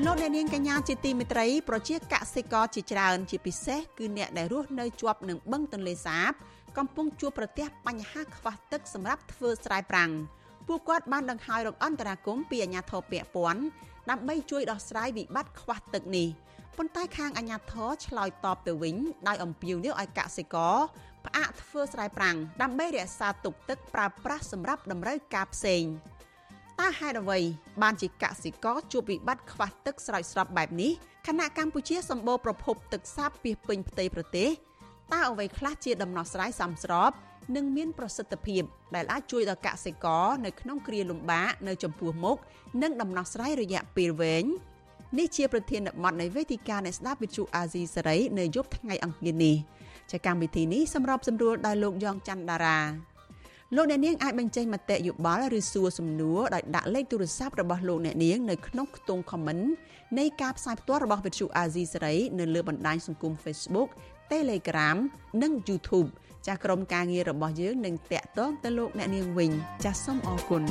លោកអ្នកនាងកញ្ញាជាទីមេត្រីប្រជាកសិករជាច្រើន ជាពិសេសគឺអ្នកដែលរស់នៅជាប់នឹងបឹងទន្លេសាប កំពុងជួបប្រទះបញ្ហាខ្វះទឹកសម្រាប់ធ្វើស្រែប្រាំង ពួកគាត់បានដង្ហោយរកអន្តរាគមពីអាជ្ញាធរពាក់ព័ន្ធដើម្បីជួយដោះស្រាយវិបត្តិខ្វះទឹកនេះប៉ុន្តែខាងអាជ្ញាធរឆ្លើយតបទៅវិញដោយអំពាវនាវឲ្យកសិករផ្អាកធ្វើស្រែប្រាំងដើម្បីរក្សាទុកទឹកប្រើប្រាស់សម្រាប់តម្រូវការផ្សេង។តើហេតុអ្វីបានជាកសិករជួបវិបត្តិខ្វះទឹកស្រោចស្រពបែបនេះខណៈកម្ពុជាសម្បូរប្រភពទឹកសាបពីពេញផ្ទៃប្រទេសតើអ្វីខ្លះជាដំណោះស្រាយសមស្រប និងមានប្រសិទ្ធភាពដែលអាចជួយដល់កសិករនៅក្នុងគ្រាលំបាកនៅចំពោះមុខនិងដំណោះស្រាយរយៈពេលវែងនេះជាប្រធានបទនៃវេទិកាអ្នកស្ដាប់វិទ្យុអាស៊ីសេរីនៅយប់ថ្ងៃអង្គារនេះចាកម្មវិធីនេះសម្របសម្រួលដោយលោកយ៉ងច័ន្ទដារាលោកអ្នកនាងអាចបញ្ចេញមតិយោបល់ឬសួរសំណួរដោយដាក់លេខទូរស័ព្ទរបស់លោកអ្នកនាងនៅក្នុងខ្ទង់ comment នៃការផ្សាយផ្ទាល់របស់វិទ្យុ AZ សេរីនៅលើបណ្ដាញសង្គម Facebook Telegram និង YouTube ចាស់ក្រុមការងាររបស់យើងនឹងតាក់ទងទៅលោកអ្នកនាងវិញចាស់សូមអរគុណ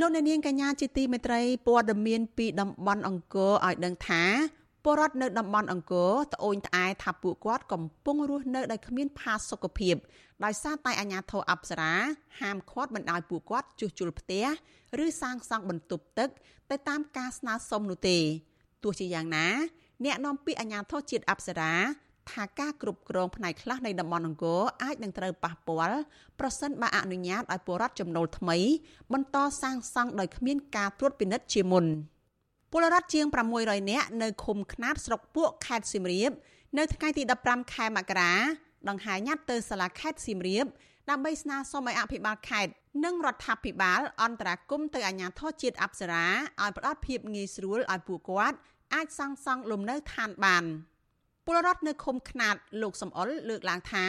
លោកអ្នកនាងកញ្ញាជាទីមេត្រីព័ត៌មានពីតំបន់អង្គរឲ្យដឹងថា ពលរដ្ឋនៅតំបន់អង្គរត្អូញត្អែថាពួកគាត់កំពុងរស់នៅដោយគ្មានផាសុកភាពដោយសារតែអាជ្ញាធរអប្សរាហាមឃាត់មិនឲ្យពួកគាត់ជួសជុលផ្ទះឬសាងសង់បន្ទប់ទឹកទៅតាមការស្នើសុំនោះទេទោះជាយ៉ាងណាអ្នកនាំពាក្យអាជ្ញាធរជាតិអប្សរាថាការគ្រប់គ្រងផ្នែកខ្លះនៃតំបន់អង្គរអាចនឹងត្រូវប៉ះពាល់ប្រសិនបើអនុញ្ញាតឲ្យពលរដ្ឋចំណូលថ្មី បន្តសាងសង់ដោយគ្មានការត្រួតពិនិត្យជាមុន។ ពលរដ្ឋជាង600នាក់នៅឃុំខ្នាតស្រុកពួកខេត្តសៀមរាប នៅថ្ងៃទី15ខែមករាដង្ហែញត្តិទៅសាលាខេត្តសៀមរាបដើម្បីស្នើសុំឲ្យអភិបាលខេត្តនិងរដ្ឋាភិបាលអន្តរាគមន៍ទៅអាជ្ញាធរជាតិអប្សរាឲ្យផ្ដល់ភាពងាយស្រួលឲ្យពួកគាត់អាចសាងសង់លំនៅឋានបានពលរដ្ឋនៅឃុំខ្នាតលោកសំអល់លើកឡើងថា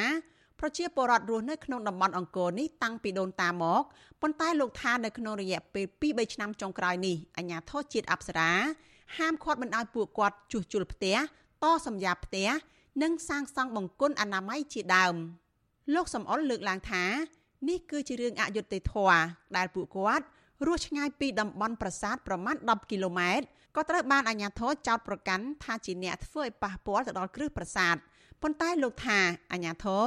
ប្រជាពលរដ្ឋរស់នៅក្នុងតំបន់អង្គរនេះតាំងពីដូនតាមកប៉ុន្តែលោកថានៅក្នុងរយៈពេល2-3ឆ្នាំចុងក្រោយនេះអាជ្ញាធរជាតិអប្សរាហាមឃាត់មិនឲ្យពួកគាត់ជួសជុលផ្ទះតសម្យាផ្ទះនិងសាងសង់បង្គន់អនាម័យជាដើមលោកសំអល់លើកឡើងថានេះគឺជារឿងអយុត្តិធម៌ដែលពួកគាត់រស់ឆ្ងាយពីតំបន់ប្រាសាទប្រមាណ10គីឡូម៉ែត្រក៏ត្រូវបានអាជ្ញាធរចោទប្រកាន់ថាជាអ្នកធ្វើឲ្យប៉ះពាល់ទៅដល់គ្រឹះប្រាសាទប៉ុន្តែលោកថាអាជ្ញាធរ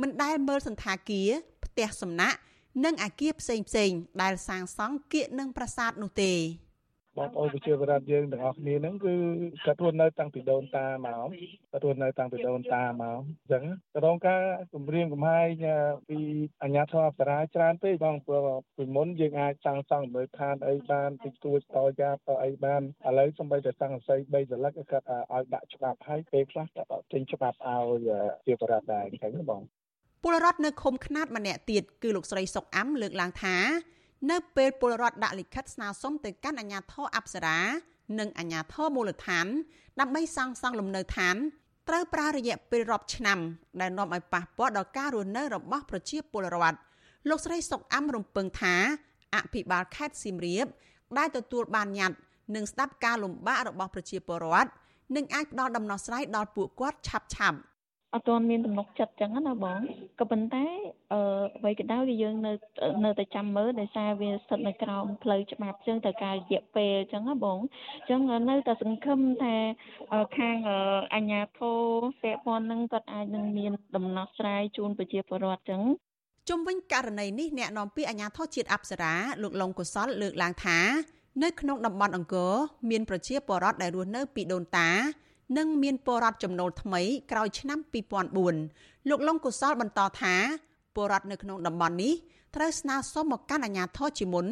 មិនដែលមើលសន្តាគារផ្ទះសំណាក់និងអាគារផ្សេងផ្សេងដែលសាងសង់គៀកនឹងប្រាសាទនោះទេបងប្អូនប្រជាពលរដ្ឋយើងទាំងអស់គ្នាហ្នឹងគឺគាត់រស់នៅតាំងពីដូនតាមកគាត់រស់នៅតាំងពីដូនតាមកអញ្ចឹងក៏រងការគម្រាមកំហែងពីអាជ្ញាធរអប្សរាច្រើនពេកបងព្រោះពីមុនយើងអាចសាងសង់មើលឋានអីបានតិចតួចតយ៉ាតអីបានឥឡូវសំបីតែសង្កសី3សន្លឹកគាត់ឲ្យដាក់ច្បាប់ឲ្យពេលខ្លះក៏ចេញច្បាប់ឲ្យជាបរិបទដែរអញ្ចឹងបង ពលរដ្ឋនៅឃុំខ្នាតម្នាក់ទៀតគឺលោកស្រីសុកអាំលើកឡើងថានៅពេលពលរដ្ឋដាក់លិខិតស្នើសុំទៅកាន់អាជ្ញាធរអប្សរានិងអាជ្ញាធរមូលដ្ឋាន ដើម្បីសាងសង់លំនៅឋានត្រូវប្រើរយៈពេលរាប់ឆ្នាំ ដែលនាំឲ្យប៉ះពាល់ដល់ការរស់នៅរបស់ប្រជាពលរដ្ឋលោកស្រីសុកអាំរំពឹងថាអភិបាលខេត្តសៀមរាបដែលទទួលបានញត្តិនឹងស្ដាប់ការលំបាករបស់ប្រជាពលរដ្ឋនិងអាចផ្ដល់ដំណោះស្រាយដល់ពួកគាត់ឆាប់ឆាប់ អត់ទាន់មានទំនុកចិត្តចឹងណាបងក៏ប៉ុន្តែអឺអ្វីក៏ដោយគឺយើងនៅនៅតែចាំមើលដោយសារវាស្ថិតនៅក្រោមផ្លូវច្បាប់ចឹងទៅការរយៈពេលចឹងណាបងចឹងនៅតែសង្ឃឹមថាខាងអញ្ញាធិពាក់ព័ន្ធនឹងគាត់អាចនឹងមានដំណោះស្រាយជូនប្រជាពលរដ្ឋចឹងជុំវិញករណីនេះអ្នកនាំពាក្យអាជ្ញាធរជាតិអប្សរាលោកលងកុសលលើកឡើងថា នៅក្នុងតំបន់អង្គរមានប្រជាពលរដ្ឋដែលរស់នៅពីដូនតា និងមានពលរដ្ឋចំណូលថ្មីក្រោយឆ្នាំ2004លោកលងកុសលបន្តថាពលរដ្ឋនៅក្នុងតំបន់នេះត្រូវស្នើសុំមកកាន់អាជ្ញាធរជាមុន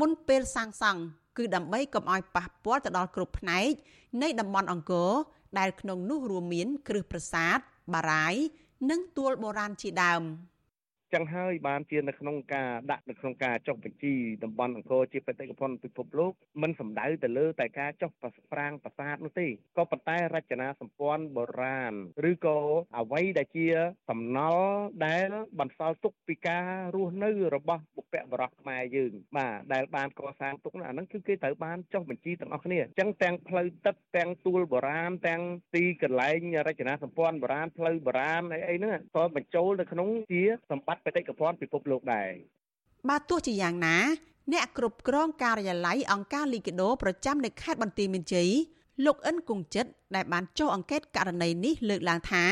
មុនពេលសាងសង់គឺដើម្បីកុំឲ្យប៉ះពាល់ទៅដល់គ្រប់ផ្នែកនៃតំបន់អង្គរដែលក្នុងនោះរួមមានគ្រឹះប្រាសាទបារាយណ៍និងទួលបុរាណជាដើម។ ចឹងហើយបានជានៅក្នុងការដាក់នៅក្នុងការចុះបញ្ជីតំបន់អង្គរជាបេតិកភណ្ឌពិភពលោកมันសំដៅទៅលើតែការចុះប្រាង្គប្រាសាទនោះទេក៏ប៉ុន្តែរចនាសម្ព័ន្ធបុរាណឬក៏អ្វីដែលជាសំណល់ដែលបន្សល់ទុកពីការរស់នៅរបស់បុព្វបុរសខ្មែរយើងបាទដែលបានកសាងទុកនោះអាហ្នឹងគឺគេត្រូវបានចុះបញ្ជីទាំងអស់គ្នាអញ្ចឹងទាំងផ្លូវទឹកទាំងទួលបុរាណទាំងទីកន្លែងរចនាសម្ព័ន្ធបុរាណផ្លូវបុរាណអីអីហ្នឹងក៏បញ្ចូលនៅក្នុងជាសម្បត្តិបេតិកភណ្ឌពិភពលោកដែរបាទទោះជាយ៉ាងណា អ្នកគ្រប់គ្រងការិយាល័យអង្គការលីកាដូប្រចាំនៅខេត្តបន្ទាយមានជ័យលោកអិនគង្គចិត្តដែលបានចុះអង្កេតករណីនេះលើកឡើងថា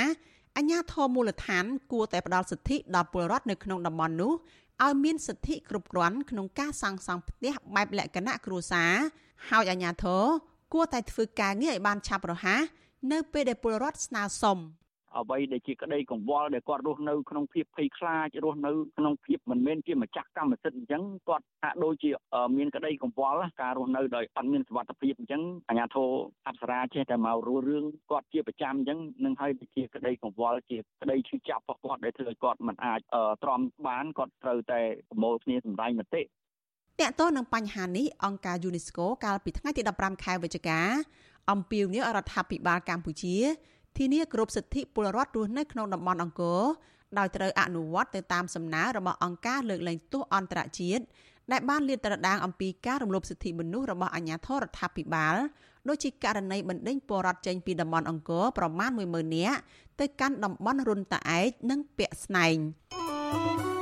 អញ្ញាធមូលដ្ឋានគួរតែផ្ដល់សិទ្ធិដល់ពលរដ្ឋនៅក្នុងតំបន់នោះឲ្យមានសិទ្ធិគ្រប់គ្រាន់ក្នុងការសាងសង់ផ្ទះបែបលក្ខណៈគ្រួសារហើយអាជ្ញាធរគួរតែធ្វើការងារឲ្យបានឆាប់រហ័សនៅពេលដែលពលរដ្ឋស្នើសុំ អ្វីដែលជាក្តីកង្វល់ដែលគាត់រស់នៅក្នុងភាពភ័យខ្លាចរស់នៅក្នុងភាពមិនមែនជាម្ចាស់កម្មសិទ្ធិអញ្ចឹងគាត់ហាក់ដូចជាមានក្តីកង្វល់ការរស់នៅដោយអត់មានសុវត្ថិភាពអញ្ចឹងអាជ្ញាធរអប្សរាចេះតែមករួរឿងគាត់ជាប្រចាំអញ្ចឹងនឹងហើយជាក្តីកង្វល់ជាក្តីឈឺចាប់របស់គាត់ដែលធ្វើឲ្យគាត់មិនអាចទ្រាំបានគាត់ត្រូវតែប្រមូលគ្នាសម្ដែងមតិតកតទៅនឹងបញ្ហានេះអង្គការ UNESCO កាលពីថ្ងៃទី15ខែវិច្ឆិកាអំពាវនាវរដ្ឋាភិបាលកម្ពុជា ធានាគ្រប់សិទ្ធិពលរដ្ឋរស់នៅក្នុងតំបន់អង្គរដោយត្រូវអនុវត្តទៅតាមសំណើរបស់អង្គការលើកលែងទោសអន្តរជាតិដែលបានលាតត្រដាងអំពីការរំលោភសិទ្ធិមនុស្សរបស់អាជ្ញាធររដ្ឋាភិបាលដូចជាករណីបណ្ដេញពលរដ្ឋចេញពីតំបន់អង្គរប្រមាណ10000នាក់ទៅកាន់តំបន់រុនតាឯកនិងពាក់ស្នែង។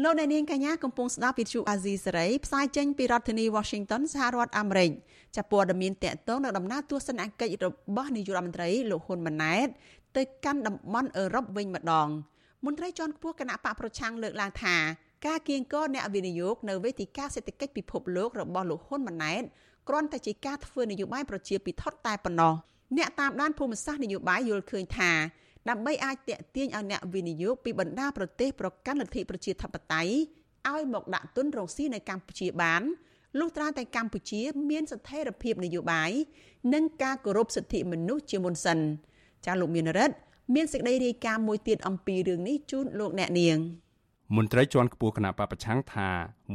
លោកអ្នកនាងកញ្ញាកំពុងស្ដាប់វិទ្យុអាស៊ីសេរីផ្សាយចេញពីរដ្ឋធានី Washington សហរដ្ឋអាមេរិកចាប់ព័ត៌មានតកតងនៅដំណើរទស្សនកិច្ចរបស់នាយករដ្ឋមន្ត្រីលោកហ៊ុនម៉ាណែតទៅកាន់តំបន់អឺរ៉ុបវិញម្ដងមន្ត្រីជាន់ខ្ពស់គណៈបកប្រឆាំងលើកឡើងថាការគៀងគរអ្នកវិនិយោគនៅវេទិកាសេដ្ឋកិច្ចពិភពលោករបស់លោកហ៊ុនម៉ាណែតគ្រាន់តែជាការធ្វើនយោបាយប្រជាពិធតែប៉ុណ្ណោះអ្នកតាមដានភូមិសាស្ត្រនយោបាយយល់ឃើញថា ដើម្បីអាចតេទៀងឲ្យអ្នកវិនិយោគពីបណ្ដាប្រទេសប្រកាន់លទ្ធិប្រជាធិបតេយ្យឲ្យមកដាក់ទុនរកស៊ីនៅកម្ពុជាបានលុះត្រាតែកម្ពុជាមានស្ថិរភាពនយោបាយនិងការគោរពសិទ្ធិមនុស្សជាមុនសិនចាលោកមានរិទ្ធមានសេចក្តីរាយការណ៍មួយទៀតអំពីរឿងនេះជូនលោកអ្នកនាង។ មន្ត្រីជាន់ខ្ពស់គណៈបពប្រឆាំងថា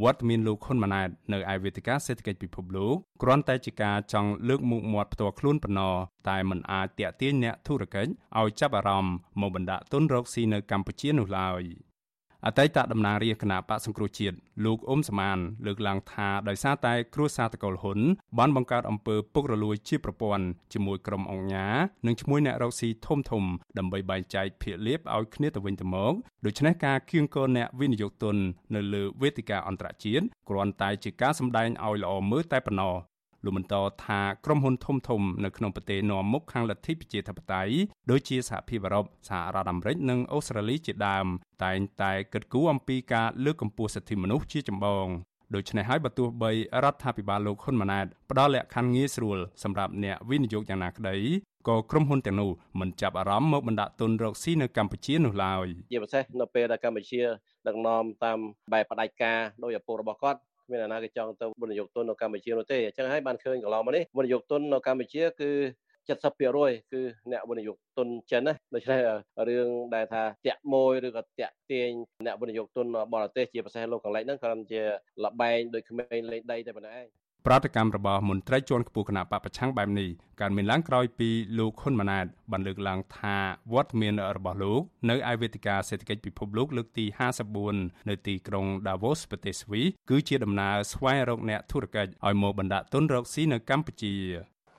វត្តមានលោកហ៊ុនម៉ាណែតនៅឯវេទិកាសេដ្ឋកិច្ចពិភពលោកគ្រាន់តែជាការចង់លើកមុខមាត់ផ្ទាល់ខ្លួនប៉ុណ្ណោះតែមិនអាចទាក់ទាញអ្នកធុរកិច្ចឲ្យចាប់អារម្មណ៍មកបណ្ដាក់ទុនរកស៊ីនៅកម្ពុជានោះឡើយ។ អតីតតំណាងរាជគណៈបកសង្គ្រោះជាតិលោកអ៊ុំសមានលើកឡើងថាដោយសារតែគ្រួសារតកូលហ៊ុនបានបង្កើតអំពើពុករលួយជាប្រព័ន្ធជាមួយក្រុមអង្គញានិងឈ្មោះអ្នករកស៊ីធំធំដើម្បីបែងចែកភាគលាភឲ្យគ្នាទៅវិញទៅមកដូច្នេះការគៀងគរអ្នកវិនិយោគទុននៅលើវេទិកាអន្តរជាតិគ្រាន់តែជាការសម្ដែងឲ្យល្អមើលតែប៉ុណ្ណោះ លោកបន្តថាក្រុមហ៊ុនធំធំនៅក្នុងប្រទេសនាំមុខខាងលទ្ធិប្រជាធិបតេយ្យដូចជាសហភាពអឺរ៉ុបសហរដ្ឋអាមេរិកនិងអូស្ត្រាលីជាដើមតែងតែគិតគូរអំពីការលើកកម្ពស់សិទ្ធិមនុស្សជាចម្បងដូច្នេះហើយបើទោះបីរដ្ឋាភិបាលលោកហ៊ុនម៉ាណែតផ្ដល់លក្ខខណ្ឌងាយស្រួលសម្រាប់អ្នកវិនិយោគយ៉ាងណាក្តីក៏ក្រុមហ៊ុនទាំងនោះមិនចាប់អារម្មណ៍មកបណ្ដាក់ទុនរកស៊ីនៅកម្ពុជានោះឡើយជាពិសេសនៅពេលដែលកម្ពុជាដឹកនាំតាមបែបផ្ដាច់ការដោយឪពុករបស់គាត់ គ្មានអ្នកណាគេចង់ទៅវិនិយោគទុននៅកម្ពុជានោះទេអញ្ចឹងហើយបានឃើញកន្លងមកនេះវិនិយោគទុននៅកម្ពុជាគឺ70%គឺអ្នកវិនិយោគទុនចិនណាដូច្នេះរឿងដែលថាតាក់មួយឬក៏តាក់ទាញអ្នកវិនិយោគទុនបរទេសជាពិសេសលោកកន្លែងហ្នឹងគ្រាន់ជាលបែងដោយក្មេងលេងដីតែប៉ុណ្ណឹងឯង ប្រតិកម្មរបស់មន្ត្រីជាន់ខ្ពស់គណៈបពប្រឆាំងបែបនេះកើតមានឡើងក្រោយពីលោកហ៊ុនម៉ាណែតបានលើកឡើងថាវត្តមានរបស់លោកនៅឯវេទិកាសេដ្ឋកិច្ចពិភពលោកលើកទី54នៅទីក្រុង Davos ប្រទេសស្វីសគឺជាដំណើរស្វែងរកអ្នកធុរកិច្ចឲ្យមកបណ្ដាក់ទុនរកស៊ីនៅកម្ពុជា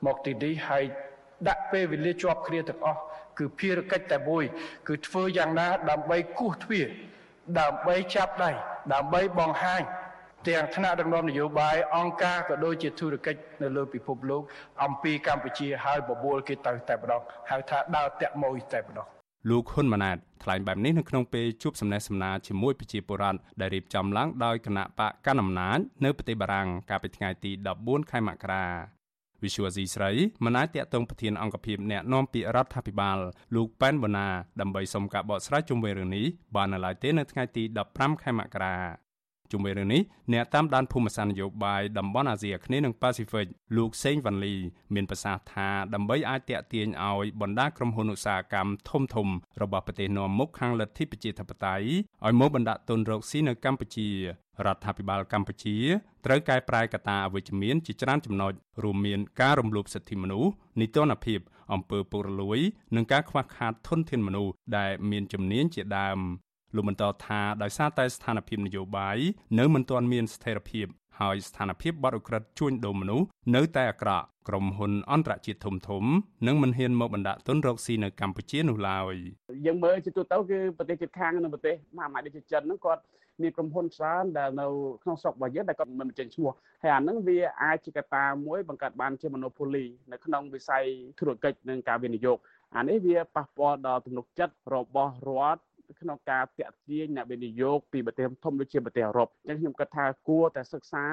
មកទីនេះហើយដាក់ពេលវេលាជាប់គ្នាទាំងអស់គឺភារកិច្ចតែមួយ គឺធ្វើយ៉ាងណា ដើម្បីគោះទ្វារដើម្បីចាប់ដៃដើម្បីបង្ហាញ ទាំងថ្នាក់ដឹកនាំនយោបាយអង្គការក៏ដូចជាធុរកិច្ចនៅលើពិភពលោកអំពីកម្ពុជាហើយបបួលគេទៅតែម្ដងហៅថាដើរតាក់មួយតែម្ដងលោកហ៊ុនម៉ាណែតថ្លែងបែបនេះនៅក្នុងពេលជួបសំណេះសំណាលជាមួយប្រជាពលរដ្ឋដែលរៀបចំឡើងដោយគណៈបកកណ្ដាលអំណាចនៅប្រទេសបារាំងកាលពីថ្ងៃទី14ខែមករាវិសុវស៊ីស្រីមិនអាចតាក់ទងប្រធានអង្គភិបអ្នកណែនាំពាក្យរដ្ឋាភិបាលលោកប៉ែនបូណាដើម្បីសុំការបកស្រាយជុំវិញរឿងនេះបាននៅឡើយទេនៅថ្ងៃទី15ខែមករា ជុំវិញរឿងនេះអ្នកតាមដានភូមិសាស្ត្រនយោបាយតំបន់អាស៊ីអាគ្នេយ៍និងប៉ាស៊ីហ្វិកលោកសេងវ៉ាន់លី មានប្រសាសន៍ថាដើម្បីអាចតាក់ទាញឲ្យបណ្ដាក្រុមហ៊ុនឧស្សាហកម្មធំធំរបស់ប្រទេសនាំមុខខាងលទ្ធិប្រជាធិបតេយ្យឲ្យមកបណ្ដាក់ទុនរកស៊ីនៅកម្ពុជារដ្ឋាភិបាលកម្ពុជាត្រូវកែប្រែកត្តាអវិជ្ជមានជាច្រើនចំណុចរួមមានការរំលោភសិទ្ធិមនុស្សនីតិរដ្ឋភាពអំពើពុករលួយ និងការខ្វះខាតធនធានមនុស្សដែលមានជំនាញជាដើម លោកបន្តថាដោយសារតែស្ថានភាពនយោបាយនៅមិនទាន់មានស្ថិរភាពហើយស្ថានភាពបទឧក្រិដ្ឋជួញដូរមនុស្សនៅតែអាក្រក់ក្រុមហ៊ុនអន្តរជាតិធំធំនឹងមិនហ៊ានមកបណ្ដាក់ទុនរកស៊ីនៅកម្ពុជានោះឡើយយើងមើលជាទូទៅគឺប្រទេសជិតខាងនៅប្រទេសមហាអំណាចដូចជាចិនហ្នឹងគាត់មានក្រុមហ៊ុនច្រើនដែលនៅក្នុងស្រុករបស់យើងដែលគាត់មិនបញ្ចេញឈ្មោះហើយអាហ្នឹងវាអាចជាកត្តាមួយបង្កើតបានជា monopoly នៅក្នុងវិស័យធុរកិច្ចនិងការវិនិយោគអានេះវាប៉ះពាល់ដល់ទំនុកចិត្តរបស់រដ្ឋ ក្នុងការតាក់ទាញអ្នកវិនិយោគពីប្រទេសធំដូចជាប្រទេសអឺរ៉ុបអញ្ចឹងខ្ញុំគិតថាគួរតែសិក្សា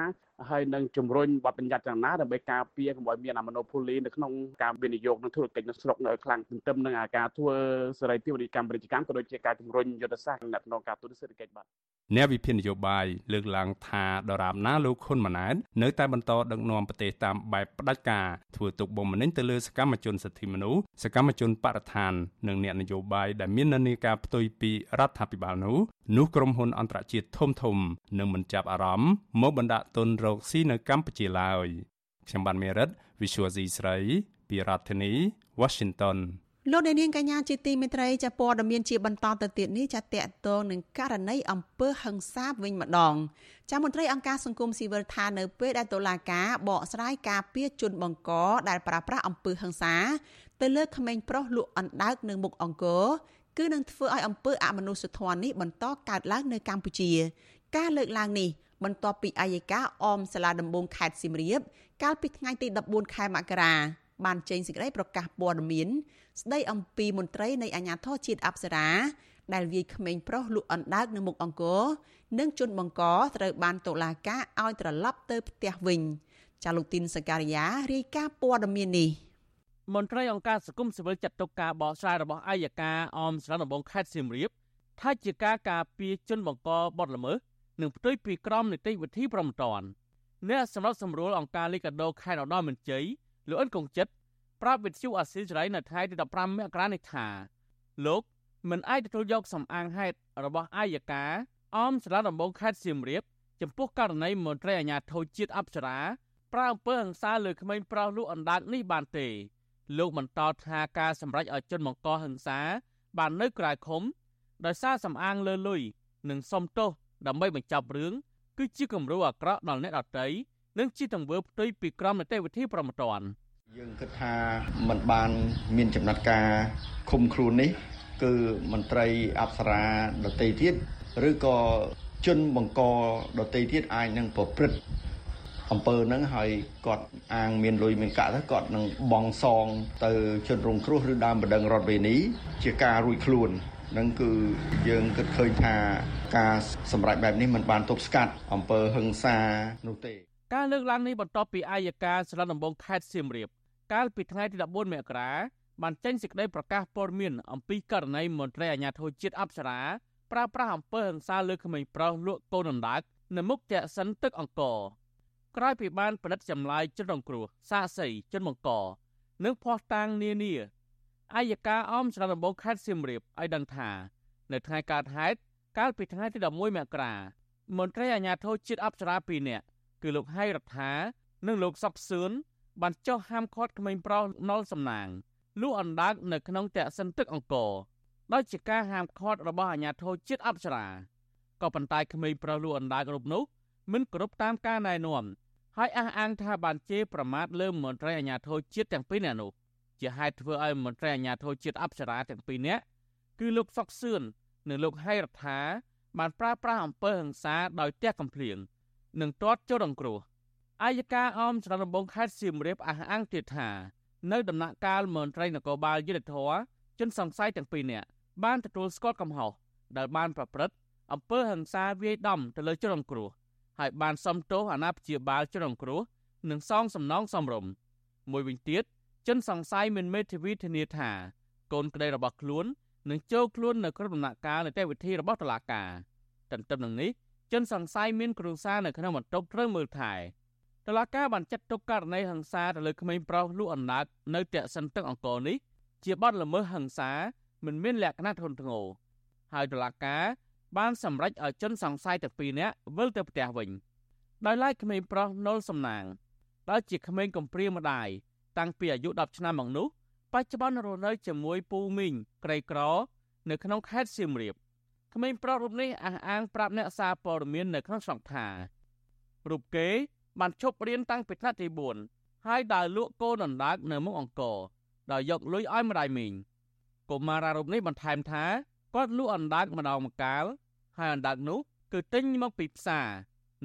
ហើយនឹងជំរុញបទបញ្ញត្តិយ៉ាងណាដើម្បីការពារកុំឲ្យមានអា monopoly នៅក្នុងការវិនិយោគនិងធុរកិច្ចនៅស្រុកនៅខ្លាំងទន្ទឹមនឹងការធ្វើសេរីភាពនីតិកម្មពាណិជ្ជកម្មក៏ដូចជាការជំរុញយុទ្ធសាស្ត្រនៅក្នុងការទូតសេដ្ឋកិច្ចបាទអ្នកវិភាគនយោបាយលើកឡើងថាដរាបណាលោកហ៊ុនម៉ាណែតនៅតែបន្តដឹកនាំប្រទេសតាមបែបផ្ដាច់ការធ្វើទុកបុកម្នេញទៅលើសកម្មជនសិទ្ធិមនុស្សសកម្មជនបរិស្ថាននិងអ្នកនយោបាយដែលមាននានាការផ្ទុយពីរដ្ឋាភិបាលនោះនោះក្រុមហ៊ុនអន្តរជាតិធំធំនឹងមិនចាប់អារម្មណ៍មកបណ្ដាក់ទុនរកស៊ីនៅកម្ពុជាឡើយខ្ញុំបានមេរិត Visual C ស្រីពីរដ្ឋធានី Washington លោកអ្នកនាងកញ្ញាជាទីមេត្រីចាព័ត៌មានជាបន្តទៅទៀតនេះចាតកតងនឹងករណីអំពើហិង្សាវិញម្ដងចាមន្ត្រីអង្គការសង្គមស៊ីវិលថានៅពេលដែលតុលាការបកស្រាយការពៀជនបង្កដែលប្រាស្រ័យអំពើហិង្សាទៅលើក្មេងប្រុសលក់អណ្ដើកនៅមុខអង្គរគឺនឹងធ្វើឲ្យអំពើអមនុស្សធម៌នេះបន្តកើតឡើងនៅកម្ពុជា ការលើកឡើងនេះបន្ទាប់ពីអាយកាអមសាលាដំបងខេត្តសៀមរាប កាលពីថ្ងៃទី14ខែមករាបានចេញសេចក្តីប្រកាសព័ត៌មាន ស្ដីអំពីមន្ត្រីនៃអាជ្ញាធរជាតិអប្សរាដែលវាយក្មេងប្រុសលក់អណ្ដើកនៅមុខអង្គរនិងជនបង្កត្រូវបានតុលាការឲ្យត្រឡប់ទៅផ្ទះវិញចាលោកទីនសការីយ៉ារាយការណ៍ព័ត៌មាននេះមន្ត្រីអង្គការសង្គមស៊ីវិលចាត់ទុកការបកស្រាយរបស់អាយកាអមស្រុកដំបងខេត្តសៀមរាបថាជាការការពារជនបង្កបទល្មើស និងផ្ទុយពីក្រមនីតិវិធីប្រំតានអ្នកសម្របសម្រួលអង្គការលីកាដូខេត្តឧត្តរមានជ័យលោកអិនកុងចិត្តប្រាប់វិទ្យុអាស៊ីសេរីនៅថ្ងៃទី15មករានេះថាលោកមិនអាចទទួលយកសំអាងហេតុរបស់អាយកាអមសាលាដំបងខេត្តសៀមរាបចំពោះករណីមន្ត្រីអាជ្ញាធរជាតិអប្សរាប្រើអំពើហិង្សាលើក្មេងប្រុសលក់អណ្ដាតនេះបានទេលោកបន្តថាការសម្រេចឲ្យជនបង្កហិង្សាបាននៅក្រៅឃុំដោយសារសំអាងលើលុយនិងសុំទោស ដើម្បីបញ្ចប់រឿងគឺជាគំរូអាក្រក់ដល់អ្នកដទៃនិងជាទង្វើផ្ទុយពីក្រមនីតិវិធីប្រមត្តនយើងគិតថាมันបានមានចំណាត់ការឃុំខ្លួននេះ គឺមន្ត្រីអប្សរាដតីទៀតឬក៏ជនបង្កដតីទៀតអាចនឹងប្រព្រឹត្តអំពើហ្នឹងហើយគាត់អាងមានលុយមានកាក់ទៅគាត់នឹងបងសង ទៅជនរងគ្រោះឬដើមបណ្ដឹងរដ្ឋវេនី ជាការរួចខ្លួន នឹងគឺយើងគិតឃើញថាការសម្រេចបែបនេះมันបានទប់ស្កាត់អំពើហិង្សានោះទេ ការលើកឡើងនេះបន្ទាប់ពីអាយកាសាលាដំបងខេត្តសៀមរាបកាលពីថ្ងៃទី14មករាបានចេញសេចក្តីប្រកាសព័ត៌មានអំពីករណីមន្ត្រីអាជ្ញាធរជាតិអប្សរាប្រើប្រាស់អំពើហិង្សាលើក្មេងប្រុសលក់កូនអណ្ដើកនៅមុខតែសិនទឹកអង្គរក្រោយពីបានផលិតចម្លើយជនរងគ្រោះសាកសីជនបង្កនិងភ័ស្តុតាងនានា អាយកាអមច្រានដំបងខេត្តសៀមរាបឲ្យដឹងថា នៅថ្ងៃកើតហេតុកាលពីថ្ងៃទី11មករាមន្ត្រីអាជ្ញាធរជាតិអប្សរា2នាក់គឺលោកហៃរដ្ឋានិងលោកសុកសឿនបានចុះហាមឃាត់ក្មេងប្រុសណុលសំណាងលក់អណ្ដើកនៅក្នុងតែកសិនទឹកអង្គរដោយជាការហាមឃាត់របស់អាជ្ញាធរជាតិអប្សរាក៏ប៉ុន្តែក្មេងប្រុសលក់អណ្ដើករូបនោះមិនគ្រប់តាមការណែនាំហើយអះអាងថាបានជេរប្រមាថលើមន្ត្រីអាជ្ញាធរជាតិទាំងពីរនាក់នោះ ជាហេតុធ្វើឲ្យមន្ត្រីអាជ្ញាធរជាតិអប្សរាទាំងពីរនាក់គឺលោកសុកសឿននិងលោកហៃរដ្ឋាបានប្រើប្រាស់អំពើហិង្សាដោយទះកំភ្លៀងនិងទាត់ចូលរងគ្រោះអាយកាអមច្រានដំបងខេត្តសៀមរាបអះអាងទៀតថានៅដំណាក់កាលមន្ត្រីនគរបាលយុទ្ធធរជនសង្ស័យទាំងពីរនាក់បានទទួលស្គាល់កំហុសដែលបានប្រព្រឹត្តអំពើហិង្សាវាយដំទៅលើជនរងគ្រោះហើយបានសំទោសអាណាព្យាបាលជនរងគ្រោះនិងសងសំណងសមរម្យមួយវិញទៀត ជនសង្ស័យមានមេធាវីធានាថាកូនក្តីរបស់ខ្លួននឹងចូលខ្លួននៅក្នុងដំណាក់កាលនីតិវិធីរបស់តុលាការទន្ទឹមនឹងនេះជនសង្ស័យមានគ្រួសារនៅក្នុងបន្ទប់ត្រូវមើលថែតុលាការបានចាត់ទុកករណីហិង្សាទៅលើក្មេងប្រុសលក់អណ្ដាតនៅតែកសិនទឹកអង្គរនេះជាបទល្មើសហិង្សាមិនមានលក្ខណៈធ្ងន់ធ្ងរហើយតុលាការបានសម្រេចឲ្យជនសង្ស័យទាំងពីរនាក់វិលទៅផ្ទះវិញដោយឡែកក្មេងប្រុសនុលសំណាងដែលជាក្មេងកំព្រាម្ដាយ តាំងពីអាយុ10ឆ្នាំមកនោះបច្ចុប្បន្នរស់នៅជាមួយពូមីងក្រីក្រ នៅក្នុងខេត្តសៀមរាបក្មេងប្រុសរូបនេះអះអាងប្រាប់អ្នកសារព័ត៌មាននៅក្នុងស្រុកថារូបគេបានឈប់រៀនតាំងពីថ្នាក់ទី4ហើយដើរលក់កូនអណ្ដើកនៅមុខអង្គរដោយយកលុយឲ្យម្ដាយមីងកុមារារូបនេះបន្ថែមថាគាត់លក់អណ្ដើកម្ដងម្កាលហើយអណ្ដើកនោះគឺទិញមកពីផ្សារ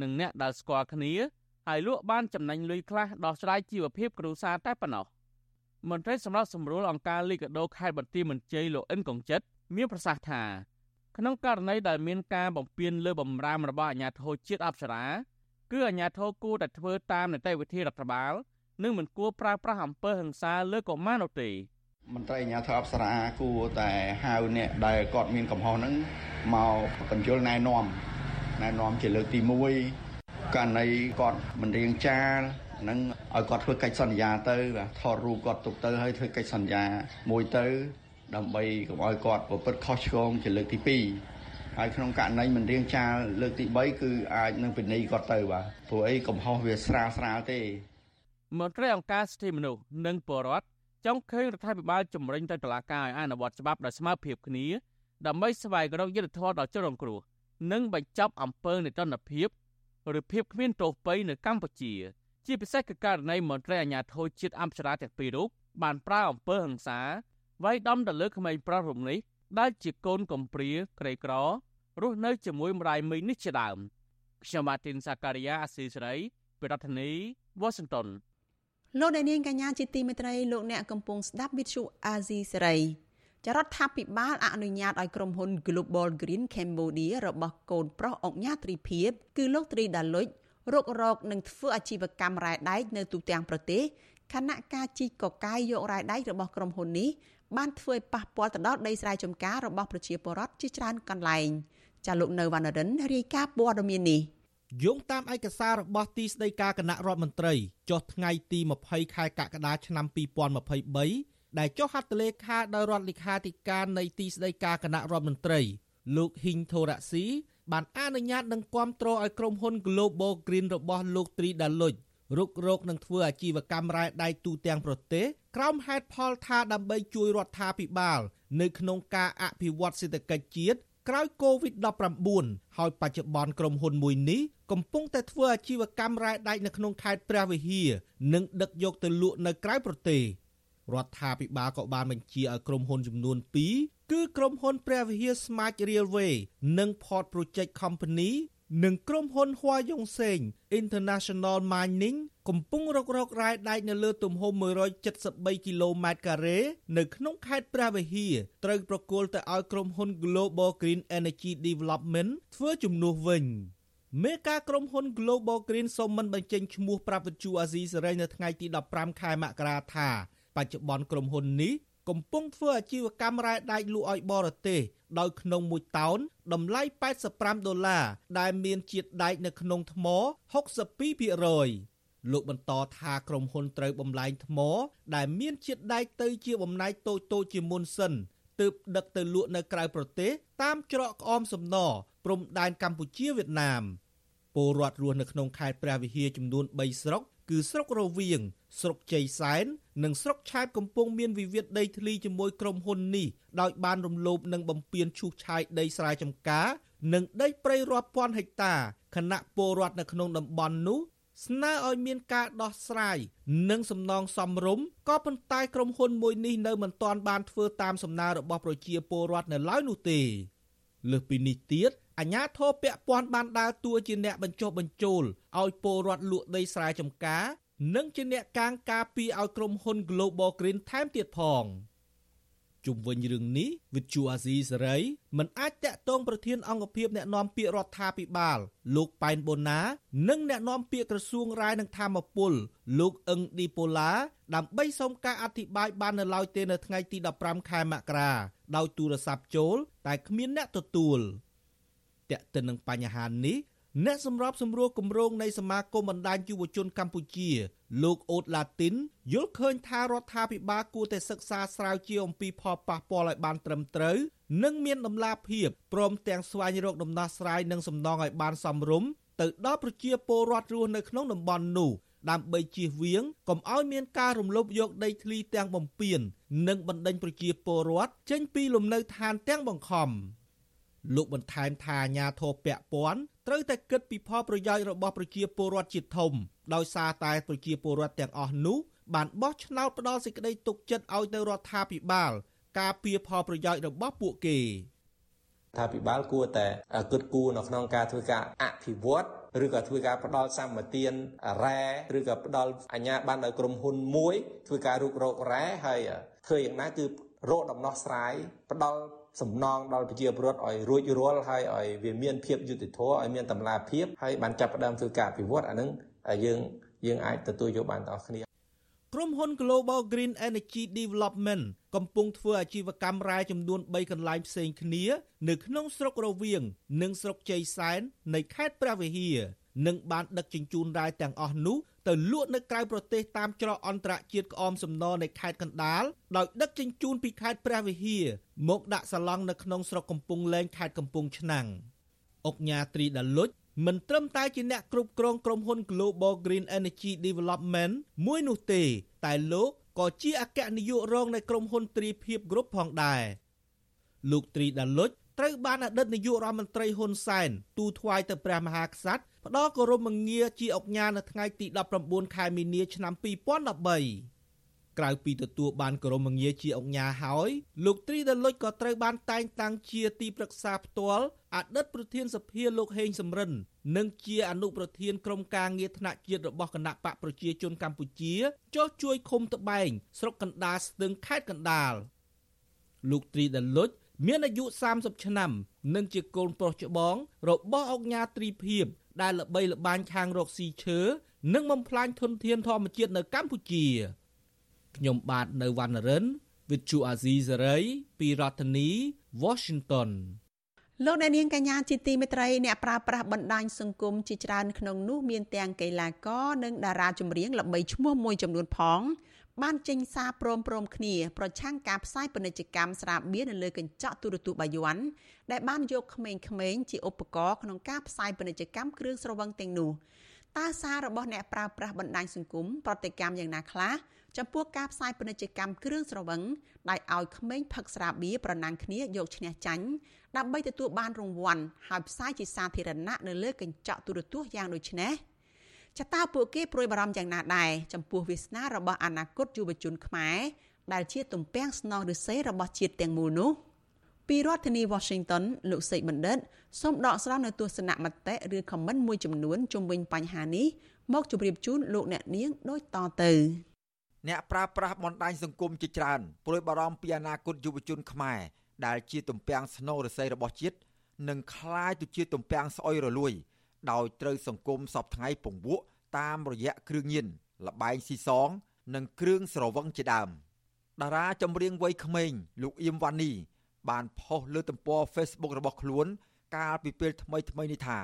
និងអ្នកដែលស្គាល់គ្នា ហើយលក់បានចំណេញលុយខ្លះដោះស្រាយជីវភាពគ្រួសារតែប៉ុណ្ណោះមន្ត្រីសម្រាប់សម្រួលអង្គការលីកាដូខេត្តបន្ទាយមានជ័យលោកអិនកងចិត្តមានប្រសាសន៍ថាក្នុងករណីដែលមានការបំពានលើបំរាមរបស់អាជ្ញាធរជាតិអប្សរាគឺអាជ្ញាធរគួរតែធ្វើតាមនីតិវិធីរដ្ឋបាលនិងមិនគួរប្រើប្រាស់អំពើហិង្សាលើកុមារនោះទេមន្ត្រីអាជ្ញាធរអប្សរាគួរតែហៅអ្នកដែលគាត់មានកំហុសហ្នឹងមកបញ្យលណែនាំណែនាំជាលើកទី1 ករណីគាត់មិនរៀងចាលហ្នឹងឲ្យគាត់ធ្វើកិច្ចសន្យាទៅបាទថតរូបគាត់ទុកទៅហើយធ្វើកិច្ចសន្យាមួយទៅ ដើម្បីកុំឲ្យគាត់ប្រព្រឹត្តខុសឆ្គងជាលើកទី2ហើយក្នុងករណីមិនរៀងចាលលើកទី3គឺអាចនឹងពិន័យគាត់ទៅបាទព្រោះអីកំហុសវាស្រាលស្រាលទេមន្ត្រីអង្គការសិទ្ធិមនុស្សនិងពលរដ្ឋចង់ឃើញរដ្ឋាភិបាលជំរុញទៅតុលាការឲ្យអនុវត្តច្បាប់ដោយស្មើភាពគ្នាដើម្បីស្វែងរកយុត្តិធម៌ដល់ជនរងគ្រោះនិងបញ្ចប់អំពើនេតិនភាព ឬភាពគ្មានទោសពៃនៅកម្ពុជា ជាពិសេសគឺករណីមន្ត្រីអាជ្ញាធរជាតិអប្សរាទាំងពីររូបបានប្រើអំពើហិង្សាវាយដំទៅលើក្មេងប្រុសរូបនេះដែលជាកូនកំព្រាក្រីក្ររស់នៅជាមួយម្ដាយមីងនេះជាដើមខ្ញុំម៉ាទីនសាការីយ៉ាអស៊ីសេរីពីរដ្ឋធានីវ៉ាស៊ីនតោនលោកអ្នកនាងកញ្ញាជាទីមេត្រីលោកអ្នកកំពុងស្ដាប់វិទ្យុអាស៊ីសេរី ចរដ្ឋាភិបាលអនុញ្ញាតឲ្យក្រុមហ៊ុន Global Green Cambodia របស់កូនប្រុសអង្គញាត្រីភិបគឺលោកត្រីដាលុចរករកនិងធ្វើអាជីវកម្មរ៉ែដែកនៅទូទាំងប្រទេសខណៈការជីកកកាយយករ៉ែដែករបស់ក្រុមហ៊ុននេះបានធ្វើឲ្យប៉ះពាល់ទៅដល់ដីស្រែចម្ការរបស់ប្រជាពលរដ្ឋជាច្រើនកន្លែងចាលោកនៅវណ្ណរិនរាយការណ៍ព័ត៌មាននេះយោងតាមឯកសាររបស់ទីស្តីការគណៈរដ្ឋមន្ត្រីចុះថ្ងៃទី20ខែកក្កដាឆ្នាំ2023 ដែលចុះហត្ថលេខាដោយរដ្ឋលេខាធិការនៃទីស្តីការគណៈរដ្ឋមន្ត្រី លោកហ៊ីងថូរ៉ាស៊ីបានអនុញ្ញាតនិងគាំទ្រឲ្យក្រុមហ៊ុន Global Green របស់លោកត្រីដាលុចរុករកនឹងធ្វើអាជីវកម្មរ៉ែដែកទូទាំងប្រទេសក្រោមហេតុផលថាដើម្បីជួយរដ្ឋាភិបាល នៅក្នុងការអភិវឌ្ឍសេដ្ឋកិច្ចជាតិក្រោយ COVID-19 ហើយបច្ចុប្បន្នក្រុមហ៊ុនមួយនេះកំពុងតែធ្វើអាជីវកម្មរ៉ែដែកនៅក្នុងខេត្តព្រះវិហារនិងដឹកយកទៅលក់នៅក្រៅប្រទេស រដ្ឋាភិបាលក៏បានបញ្ជាឲ្យក្រុមហ៊ុនចំនួន2គឺក្រុមហ៊ុនព្រះវិហារ Smart Railway និង Port Project Company និងក្រុមហ៊ុនហួយងសេង International Mining កំពុងរករករ៉ែដែកនៅលើទំហំ173គីឡូម៉ែត្រការ៉េនៅក្នុងខេត្តព្រះវិហារត្រូវប្រគល់ទៅឲ្យក្រុមហ៊ុន Global Green Energy Development ធ្វើជំនួសវិញមេការក្រុមហ៊ុន Global Green សូមមិនបញ្ចេញឈ្មោះប្រាប់វិទ្យុអាស៊ីសេរីនៅថ្ងៃទី15ខែមករាថា បច្ចុប្បន្នក្រុមហ៊ុននេះកំពុងធ្វើអាជីវកម្មរ៉ែដែកលក់ឲ្យបរទេសដោយក្នុងមួយតោនតម្លៃ85ដុល្លារដែលមានជាតិដែកនៅក្នុងថ្ម62%លោកបន្តថាក្រុមហ៊ុនត្រូវបំលែងថ្ម ដែលមានជាតិដែកទៅជាបំណែកតូចតូចជាមុនសិនទើបដឹកទៅលក់នៅក្រៅប្រទេសតាមច្រកក្អមសំណព្រំដែនកម្ពុជាវៀតណាមពលរដ្ឋរស់នៅក្នុងខេត្តព្រះវិហារចំនួន3ស្រុកគឺស្រុករវៀងស្រុកជ័យសែន និងស្រុកឆែបកំពុងមានវិវាទដីធ្លីជាមួយក្រុមហ៊ុននេះដោយបានរំលោភនិងបំពានឈូសឆាយដីស្រែចម្ការ និងដីព្រៃរាប់ពាន់ហិកតាខណៈពលរដ្ឋនៅក្នុងតំបន់នោះស្នើឲ្យមានការដោះស្រាយនិងសំណងសមរម្យក៏ប៉ុន្តែក្រុមហ៊ុនមួយនេះនៅមិនទាន់បានធ្វើតាមសំណើរបស់ប្រជាពលរដ្ឋនៅឡើយនោះទេលើសពីនេះទៀតអាជ្ញាធរពាក់ព័ន្ធបានដើរតួជាអ្នកបញ្ចុះបញ្ចូលឲ្យពលរដ្ឋលក់ដីស្រែចម្ការ និងជាអ្នកកាងការពារឲ្យក្រុមហ៊ុន Global Green ថែមទៀតផងជុំវិញរឿងនេះវិទ្យុអាស៊ីសេរីមិនអាចតាក់ទងប្រធានអង្គភិបអ្នកណែនាំពាក្យរដ្ឋាភិបាល លោកប៉ែនបូណា និងអ្នកណែនាំពាក្យក្រសួងរាយនឹងធម្មពល លោកអឹងឌីប៉ូឡាដើម្បីសូមការអធិប្បាយបាននៅឡើយទេនៅថ្ងៃទី15ខែមករាដោយទូរស័ព្ទចូល តែគ្មានអ្នកទទួលតាក់ទិននឹងបញ្ហានេះ អ្នកសម្របសម្រួលគម្រោងនៃសមាគមបណ្ដាញយុវជនកម្ពុជា លោកអូតឡាទីនយល់ឃើញថារដ្ឋាភិបាលគួរតែសិក្សាស្រាវជ្រាវអំពីផលប៉ះពាល់ឲ្យបានត្រឹមត្រូវនិងមានតម្លាភាពព្រមទាំងស្វែងរកដំណោះស្រាយនិងសំណងឲ្យបានសមរម្យទៅដល់ប្រជាពលរដ្ឋរស់នៅក្នុងតំបន់នោះដើម្បីជៀសវាងកុំឲ្យមានការរំលោភយកដីធ្លីទាំងបំពេញនិងបណ្ដេញប្រជាពលរដ្ឋចេញពីលំនៅឋានទាំងបង្ខំលោកបន្ថែមថាអាញាធរពពាន់ ត្រូវតែគិតពីផលប្រយោជន៍របស់ប្រជាពលរដ្ឋជាធំដោយសារតែប្រជាពលរដ្ឋទាំងអស់នោះបានបោះឆ្នោតផ្ដល់សេចក្តីទុកចិត្តឲ្យទៅរដ្ឋាភិបាល ការពារផលប្រយោជន៍របស់ពួកគេថាភិបាលគួរតែគិតគូរនៅក្នុងការធ្វើការអភិវឌ្ឍឬក៏ធ្វើការផ្ដល់សម្បទានរ៉ែឬក៏ផ្ដល់អាជ្ញាប័ណ្ណឲ្យក្រុមហ៊ុនមួយធ្វើការរុករករ៉ែហើយធ្វើយ៉ាងណាគឺរកដំណោះស្រាយផ្ដល់ សំណងដល់ប្រជាពលរដ្ឋឲ្យរួចរាល់ហើយឲ្យវាមានភាពយុត្តិធម៌ឲ្យមានតម្លាភាពហើយបានចាប់ផ្ដើមធ្វើការអភិវឌ្ឍអានឹងយើងយើងអាចទទួលយកបានទាំងអស់គ្នាក្រុមហ៊ុន Global Green Energy Development កំពុងធ្វើអាជីវកម្មរ៉ែចំនួន3កន្លែងផ្សេងគ្នា នៅក្នុងស្រុករវៀងនិងស្រុកជ័យសែននៃខេត្តព្រះវិហារ និងបានដឹកជញ្ជូនរ៉ែទាំងអស់នោះទៅលក់នៅក្រៅប្រទេសតាមច្រកអន្តរជាតិក្អមសំណរនៃខេត្តកណ្ដាលដោយដឹកជញ្ជូនពីខេត្តព្រះវិហារមកដាក់សាឡង់នៅក្នុងស្រុកកំពង់លែងខេត្តកំពង់ឆ្នាំងអុកញ៉ាត្រីដាលុចមិនត្រឹមតែជាអ្នកគ្រប់គ្រងក្រុមហ៊ុន Global Green Energy Development មួយនោះទេ តែលោកក៏ជាអគ្គនាយករងនៃក្រុមហ៊ុនទ្រីភិបគ្រប់ផងដែរលោកត្រីដាលុច ត្រូវបានអតីតនាយករដ្ឋមន្ត្រីហ៊ុនសែនទូថ្វាយទៅព្រះមហាក្សត្រផ្ដល់គោរពមងារជាអុកញ៉ានៅថ្ងៃទី19ខែមីនាឆ្នាំ2013ក្រៅពីទទួលបានគោរពមងារជាអុកញ៉ាហើយលោកត្រីដលុចក៏ត្រូវបានតែងតាំងជាទីប្រឹក្សាផ្ទាល់អតីតប្រធានសភាលោកហេងសំរិន និងជាអនុប្រធានក្រុមការងារថ្នាក់ជាតិរបស់គណៈបកប្រជាជនកម្ពុជាចុះជួយឃុំត្បែងស្រុកកណ្ដាលស្ទឹងខេត្តកណ្ដាលលោកត្រីដលុច មានអាយុ30ឆ្នាំនិងជាកូនប្រុសច្បងរបស់អុកញ៉ាត្រីភិបដែលល្បីល្បាញខាងរកស៊ីឈើនិងបំផ្លាញធនធានធម្មជាតិនៅកម្ពុជាខ្ញុំបាទនៅវណ្ណរិន With Chu Azizi Saray ពីរដ្ឋធានី Washington លោកអ្នកនាងកញ្ញាជាទីមេត្រីអ្នកប្រើប្រាស់បណ្ដាញសង្គមជាច្រើនក្នុងនោះមានទាំងកីឡាករនិងតារាចម្រៀងល្បីឈ្មោះមួយចំនួនផង បានចេញសារព្រមព្រំគ្នាប្រឆាំងការផ្សាយពាណិជ្ជកម្មស្រាបៀរនៅលើកញ្ចក់ទូរទស្សន៍បាយ័នដែលបានយកក្មេងៗជាឧបករណ៍ក្នុងការផ្សាយពាណិជ្ជកម្មគ្រឿងស្រវឹងទាំងនោះតើសាររបស់អ្នកប្រើប្រាស់បណ្ដាញសង្គមប្រតិកម្មយ៉ាងណាខ្លះចំពោះការផ្សាយពាណិជ្ជកម្មគ្រឿងស្រវឹងដែលឲ្យក្មេងផឹកស្រាបៀរប្រណាំងគ្នាយកឈ្នះចាញ់ដើម្បីទទួលបានរង្វាន់ហើយផ្សាយជាសាធារណៈនៅលើកញ្ចក់ទូរទស្សន៍យ៉ាងដូចនេះ ចតាពួកគេព្រួយបារម្ភយ៉ាងណាដែរចំពោះវាសនារបស់អនាគតយុវជនខ្មែរដែលជាទំពាំងស្នងឫស្សីរបស់ជាតិទាំងមូលនោះពីរដ្ឋធានី Washington លោកសេកបណ្ឌិតសូមដកស្រង់នៅទស្សនៈមតិឬ comment មួយចំនួនជុំវិញបញ្ហានេះមកជម្រាបជូនលោកអ្នកនាងដូចតទៅអ្នកប្រើប្រាស់បណ្ដាញសង្គមជាច្រើនព្រួយបារម្ភពីអនាគតយុវជនខ្មែរដែលជាទំពាំងស្នូលរស័យរបស់ជាតិនឹងคล้ายទៅជាទំពាំងស្អុយរលួយ ដោយត្រូវសង្គមសពថ្ងៃពង្វក់តាមរយៈគ្រឿងញៀនលបែងស៊ីសង និងគ្រឿងស្រវឹងជាដើមតារាចម្រៀងវ័យក្មេងលោកអៀមវ៉ានី បានផុសលើទំព័រ Facebook របស់ខ្លួន កាលពីពេលថ្មីថ្មីនេះថា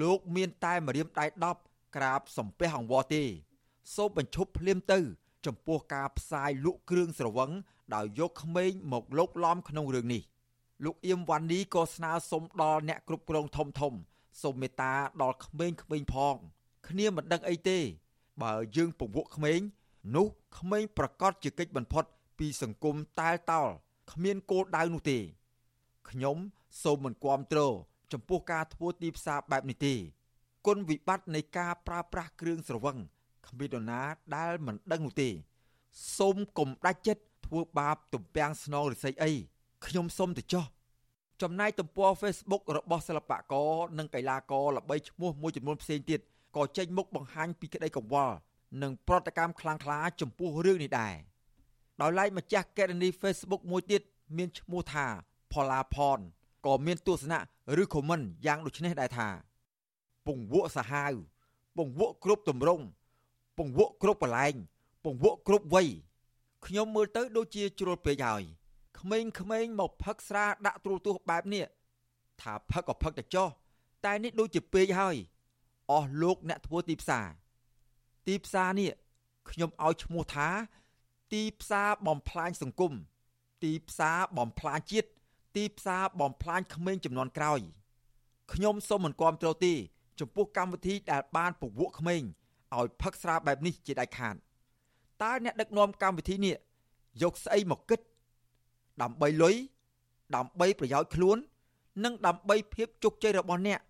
លោកមានតែម្រាមដៃ10ក្រាបសំពះអង្វរទេសូមបញ្ឈប់ភ្លាមទៅ ចំពោះការផ្សាយលក់គ្រឿងស្រវឹងដោយយកក្មេងមកលោកឡំក្នុងរឿងនេះ លោកអៀមវ៉ានីក៏ស្នើសុំដល់អ្នកគ្រប់គ្រងធំធំ សូមមេត្តាដល់ក្មេងៗផង គ្នាមិនដឹងអីទេ បើយើងពង្វក់ក្មេង នោះក្មេងប្រកាសជាកិច្ចបំផុត ពីសង្គមតែលតោលគ្មានគោលដៅនោះទេខ្ញុំសូមមិនគាំទ្រចំពោះការធ្វើទីផ្សារបែបនេះទេគុណវិបត្តិនៃការប្រើប្រាស់គ្រឿងស្រវឹងគ្មាននរណាដែលមិនដឹងនោះទេសូមកុំដាច់ចិត្តធ្វើបាបទំពាំងស្នងរិស័យអីខ្ញុំសូមទៅចោះ ចំណែកទំព័រ Facebook របស់សិល្បករនិងកីឡាករល្បីឈ្មោះមួយចំនួនផ្សេងទៀតក៏ចេញមុខបង្ហាញពីក្តីកង្វល់និងប្រតិកម្មខ្លាំងក្លាចំពោះរឿងនេះដែរដោយឡែកម្ចាស់កេរនី Facebook មួយទៀតមានឈ្មោះថាផល្លាផនក៏មានទស្សនៈឬ comment យ៉ាងដូចនេះដែរថាពង្វក់សាហាវពង្វក់គ្រប់ទម្រង់ពង្វក់គ្រប់កន្លែងពង្វក់គ្រប់វ័យខ្ញុំមើលទៅដូចជាជ្រុលពេកហើយ ក្មេងៗមកផឹកស្រាដាក់ទ្រូទោះបែបនេះថាផឹកក៏ផឹកតែចោះតែនេះដូចជាពេកហើយអស់លោកអ្នកធ្វើទីផ្សារទីផ្សារនេះខ្ញុំឲ្យឈ្មោះថា ទីផ្សារបំផ្លាញសង្គមទីផ្សារបំផ្លាញជាតិទីផ្សារបំផ្លាញក្មេងចំនួនក្រោយខ្ញុំសូមមិនគាំទ្រទេចំពោះកម្មវិធីដែលបានពវក់ក្មេងឲ្យផឹកស្រាបែបនេះជាដាច់ខាតតើអ្នកដឹកនាំកម្មវិធីនេះយកស្អីមកគិត ដើម្បីលុយដើម្បីប្រយោជន៍ខ្លួន និងដើម្បីភាពជោគជ័យរបស់អ្នក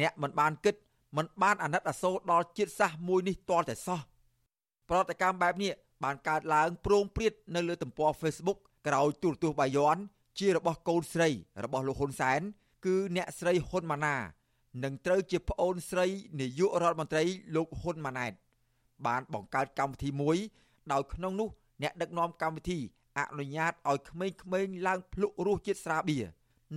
អ្នកមិនបានគិតមិនបានអាណិតអាសូរដល់ជាតិសាសន៍មួយនេះទាល់តែសោះប្រតិកម្មបែបនេះបានកើតឡើងប្រងព្រាតនៅលើទំព័រ Facebook ក្រោយទូរទស្សន៍បាយ័នជារបស់កូនស្រីរបស់លោកហ៊ុនសែនគឺអ្នកស្រីហ៊ុនម៉ាណានិងត្រូវជាប្អូនស្រីនាយករដ្ឋមន្ត្រីលោកហ៊ុនម៉ាណែតបានបង្កើតកម្មវិធីមួយ ដោយក្នុងនោះអ្នកដឹកនាំកម្មវិធី អនុញ្ញាតឲ្យក្មេងៗឡើងភ្លុករសជាតិស្រាបៀរ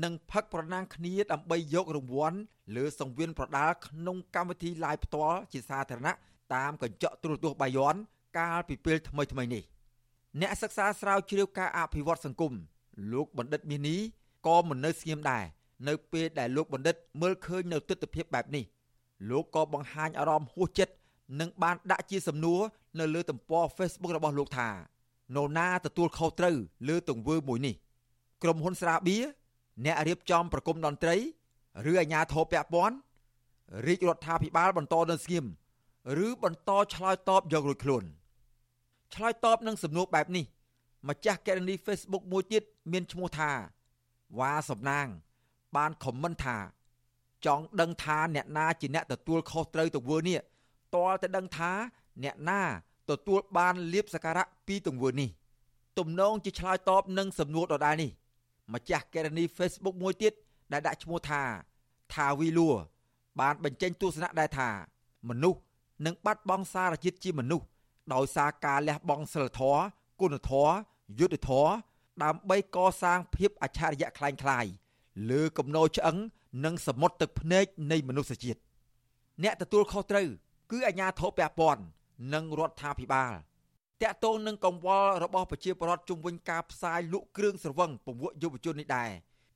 និងផឹកប្រណាំងគ្នាដើម្បីយករង្វាន់លើសង្វៀនប្រដាល់ក្នុងកម្មវិធី live ផ្ទាល់ជាសាធារណៈតាមកញ្ចក់ទូរទស្សន៍បាយ័នកាលពីពេលថ្មីៗនេះអ្នកសិក្សាស្រាវជ្រាវការអភិវឌ្ឍសង្គមលោកបណ្ឌិតមាសនេះក៏មិននៅស្ងៀមដែរនៅពេលដែលលោកបណ្ឌិតមើលឃើញនៅទស្សនវិជ្ជាបែបនេះលោកក៏បង្ហាញអារម្មណ៍ហួសចិត្តនិងបានដាក់ជាសំណួរនៅលើទំព័រ Facebook របស់លោកថា នរណាទទួលខុសត្រូវលើទង្វើមួយនេះក្រុមហ៊ុនស្រាបៀរអ្នករៀបចំប្រគំតន្ត្រីឬអាជ្ញាធរពាក់ព័ន្ធរាជរដ្ឋាភិបាលបន្តនៅស្ងៀមឬបន្តឆ្លើយតបយករួចខ្លួនឆ្លើយតបនឹងសំណួរបែបនេះម្ចាស់កេរនី Facebook មួយទៀតមានឈ្មោះថាវ៉ាសំណាង បានខមមិនថា ចង់ដឹងថាអ្នកណាជាអ្នកទទួលខុសត្រូវទង្វើនេះតលតែដឹងថាអ្នកណា ទទួលបានលៀបសក្ការៈពីទង្វើនេះទំនងជាឆ្លើយតបនឹងសំណួរដដែលនេះម្ចាស់កេរនី Facebook មួយទៀតដែលដាក់ឈ្មោះថាថាវីលួបានបញ្ចេញទស្សនៈដែរថា មនុស្សនឹងបាត់បង់សារជាតិជាមនុស្សដោយសារការលះបង់សិលធម៌គុណធម៌យុត្តិធម៌ដើម្បីកសាងភាពអច្ឆរិយៈคล้ายៗលើគំនរឆ្អឹងនិងសមុទ្រទឹកភ្នែកនៃមនុស្សជាតិអ្នកទទួលខុសត្រូវគឺអាជ្ញាធរពាក់ព័ន្ធ និងរដ្ឋាភិបាលតកតងនឹងកង្វល់របស់ប្រជាពលរដ្ឋជុំវិញការផ្សាយលក់គ្រឿងស្រវឹងពង្វក់យុវជននេះដែរ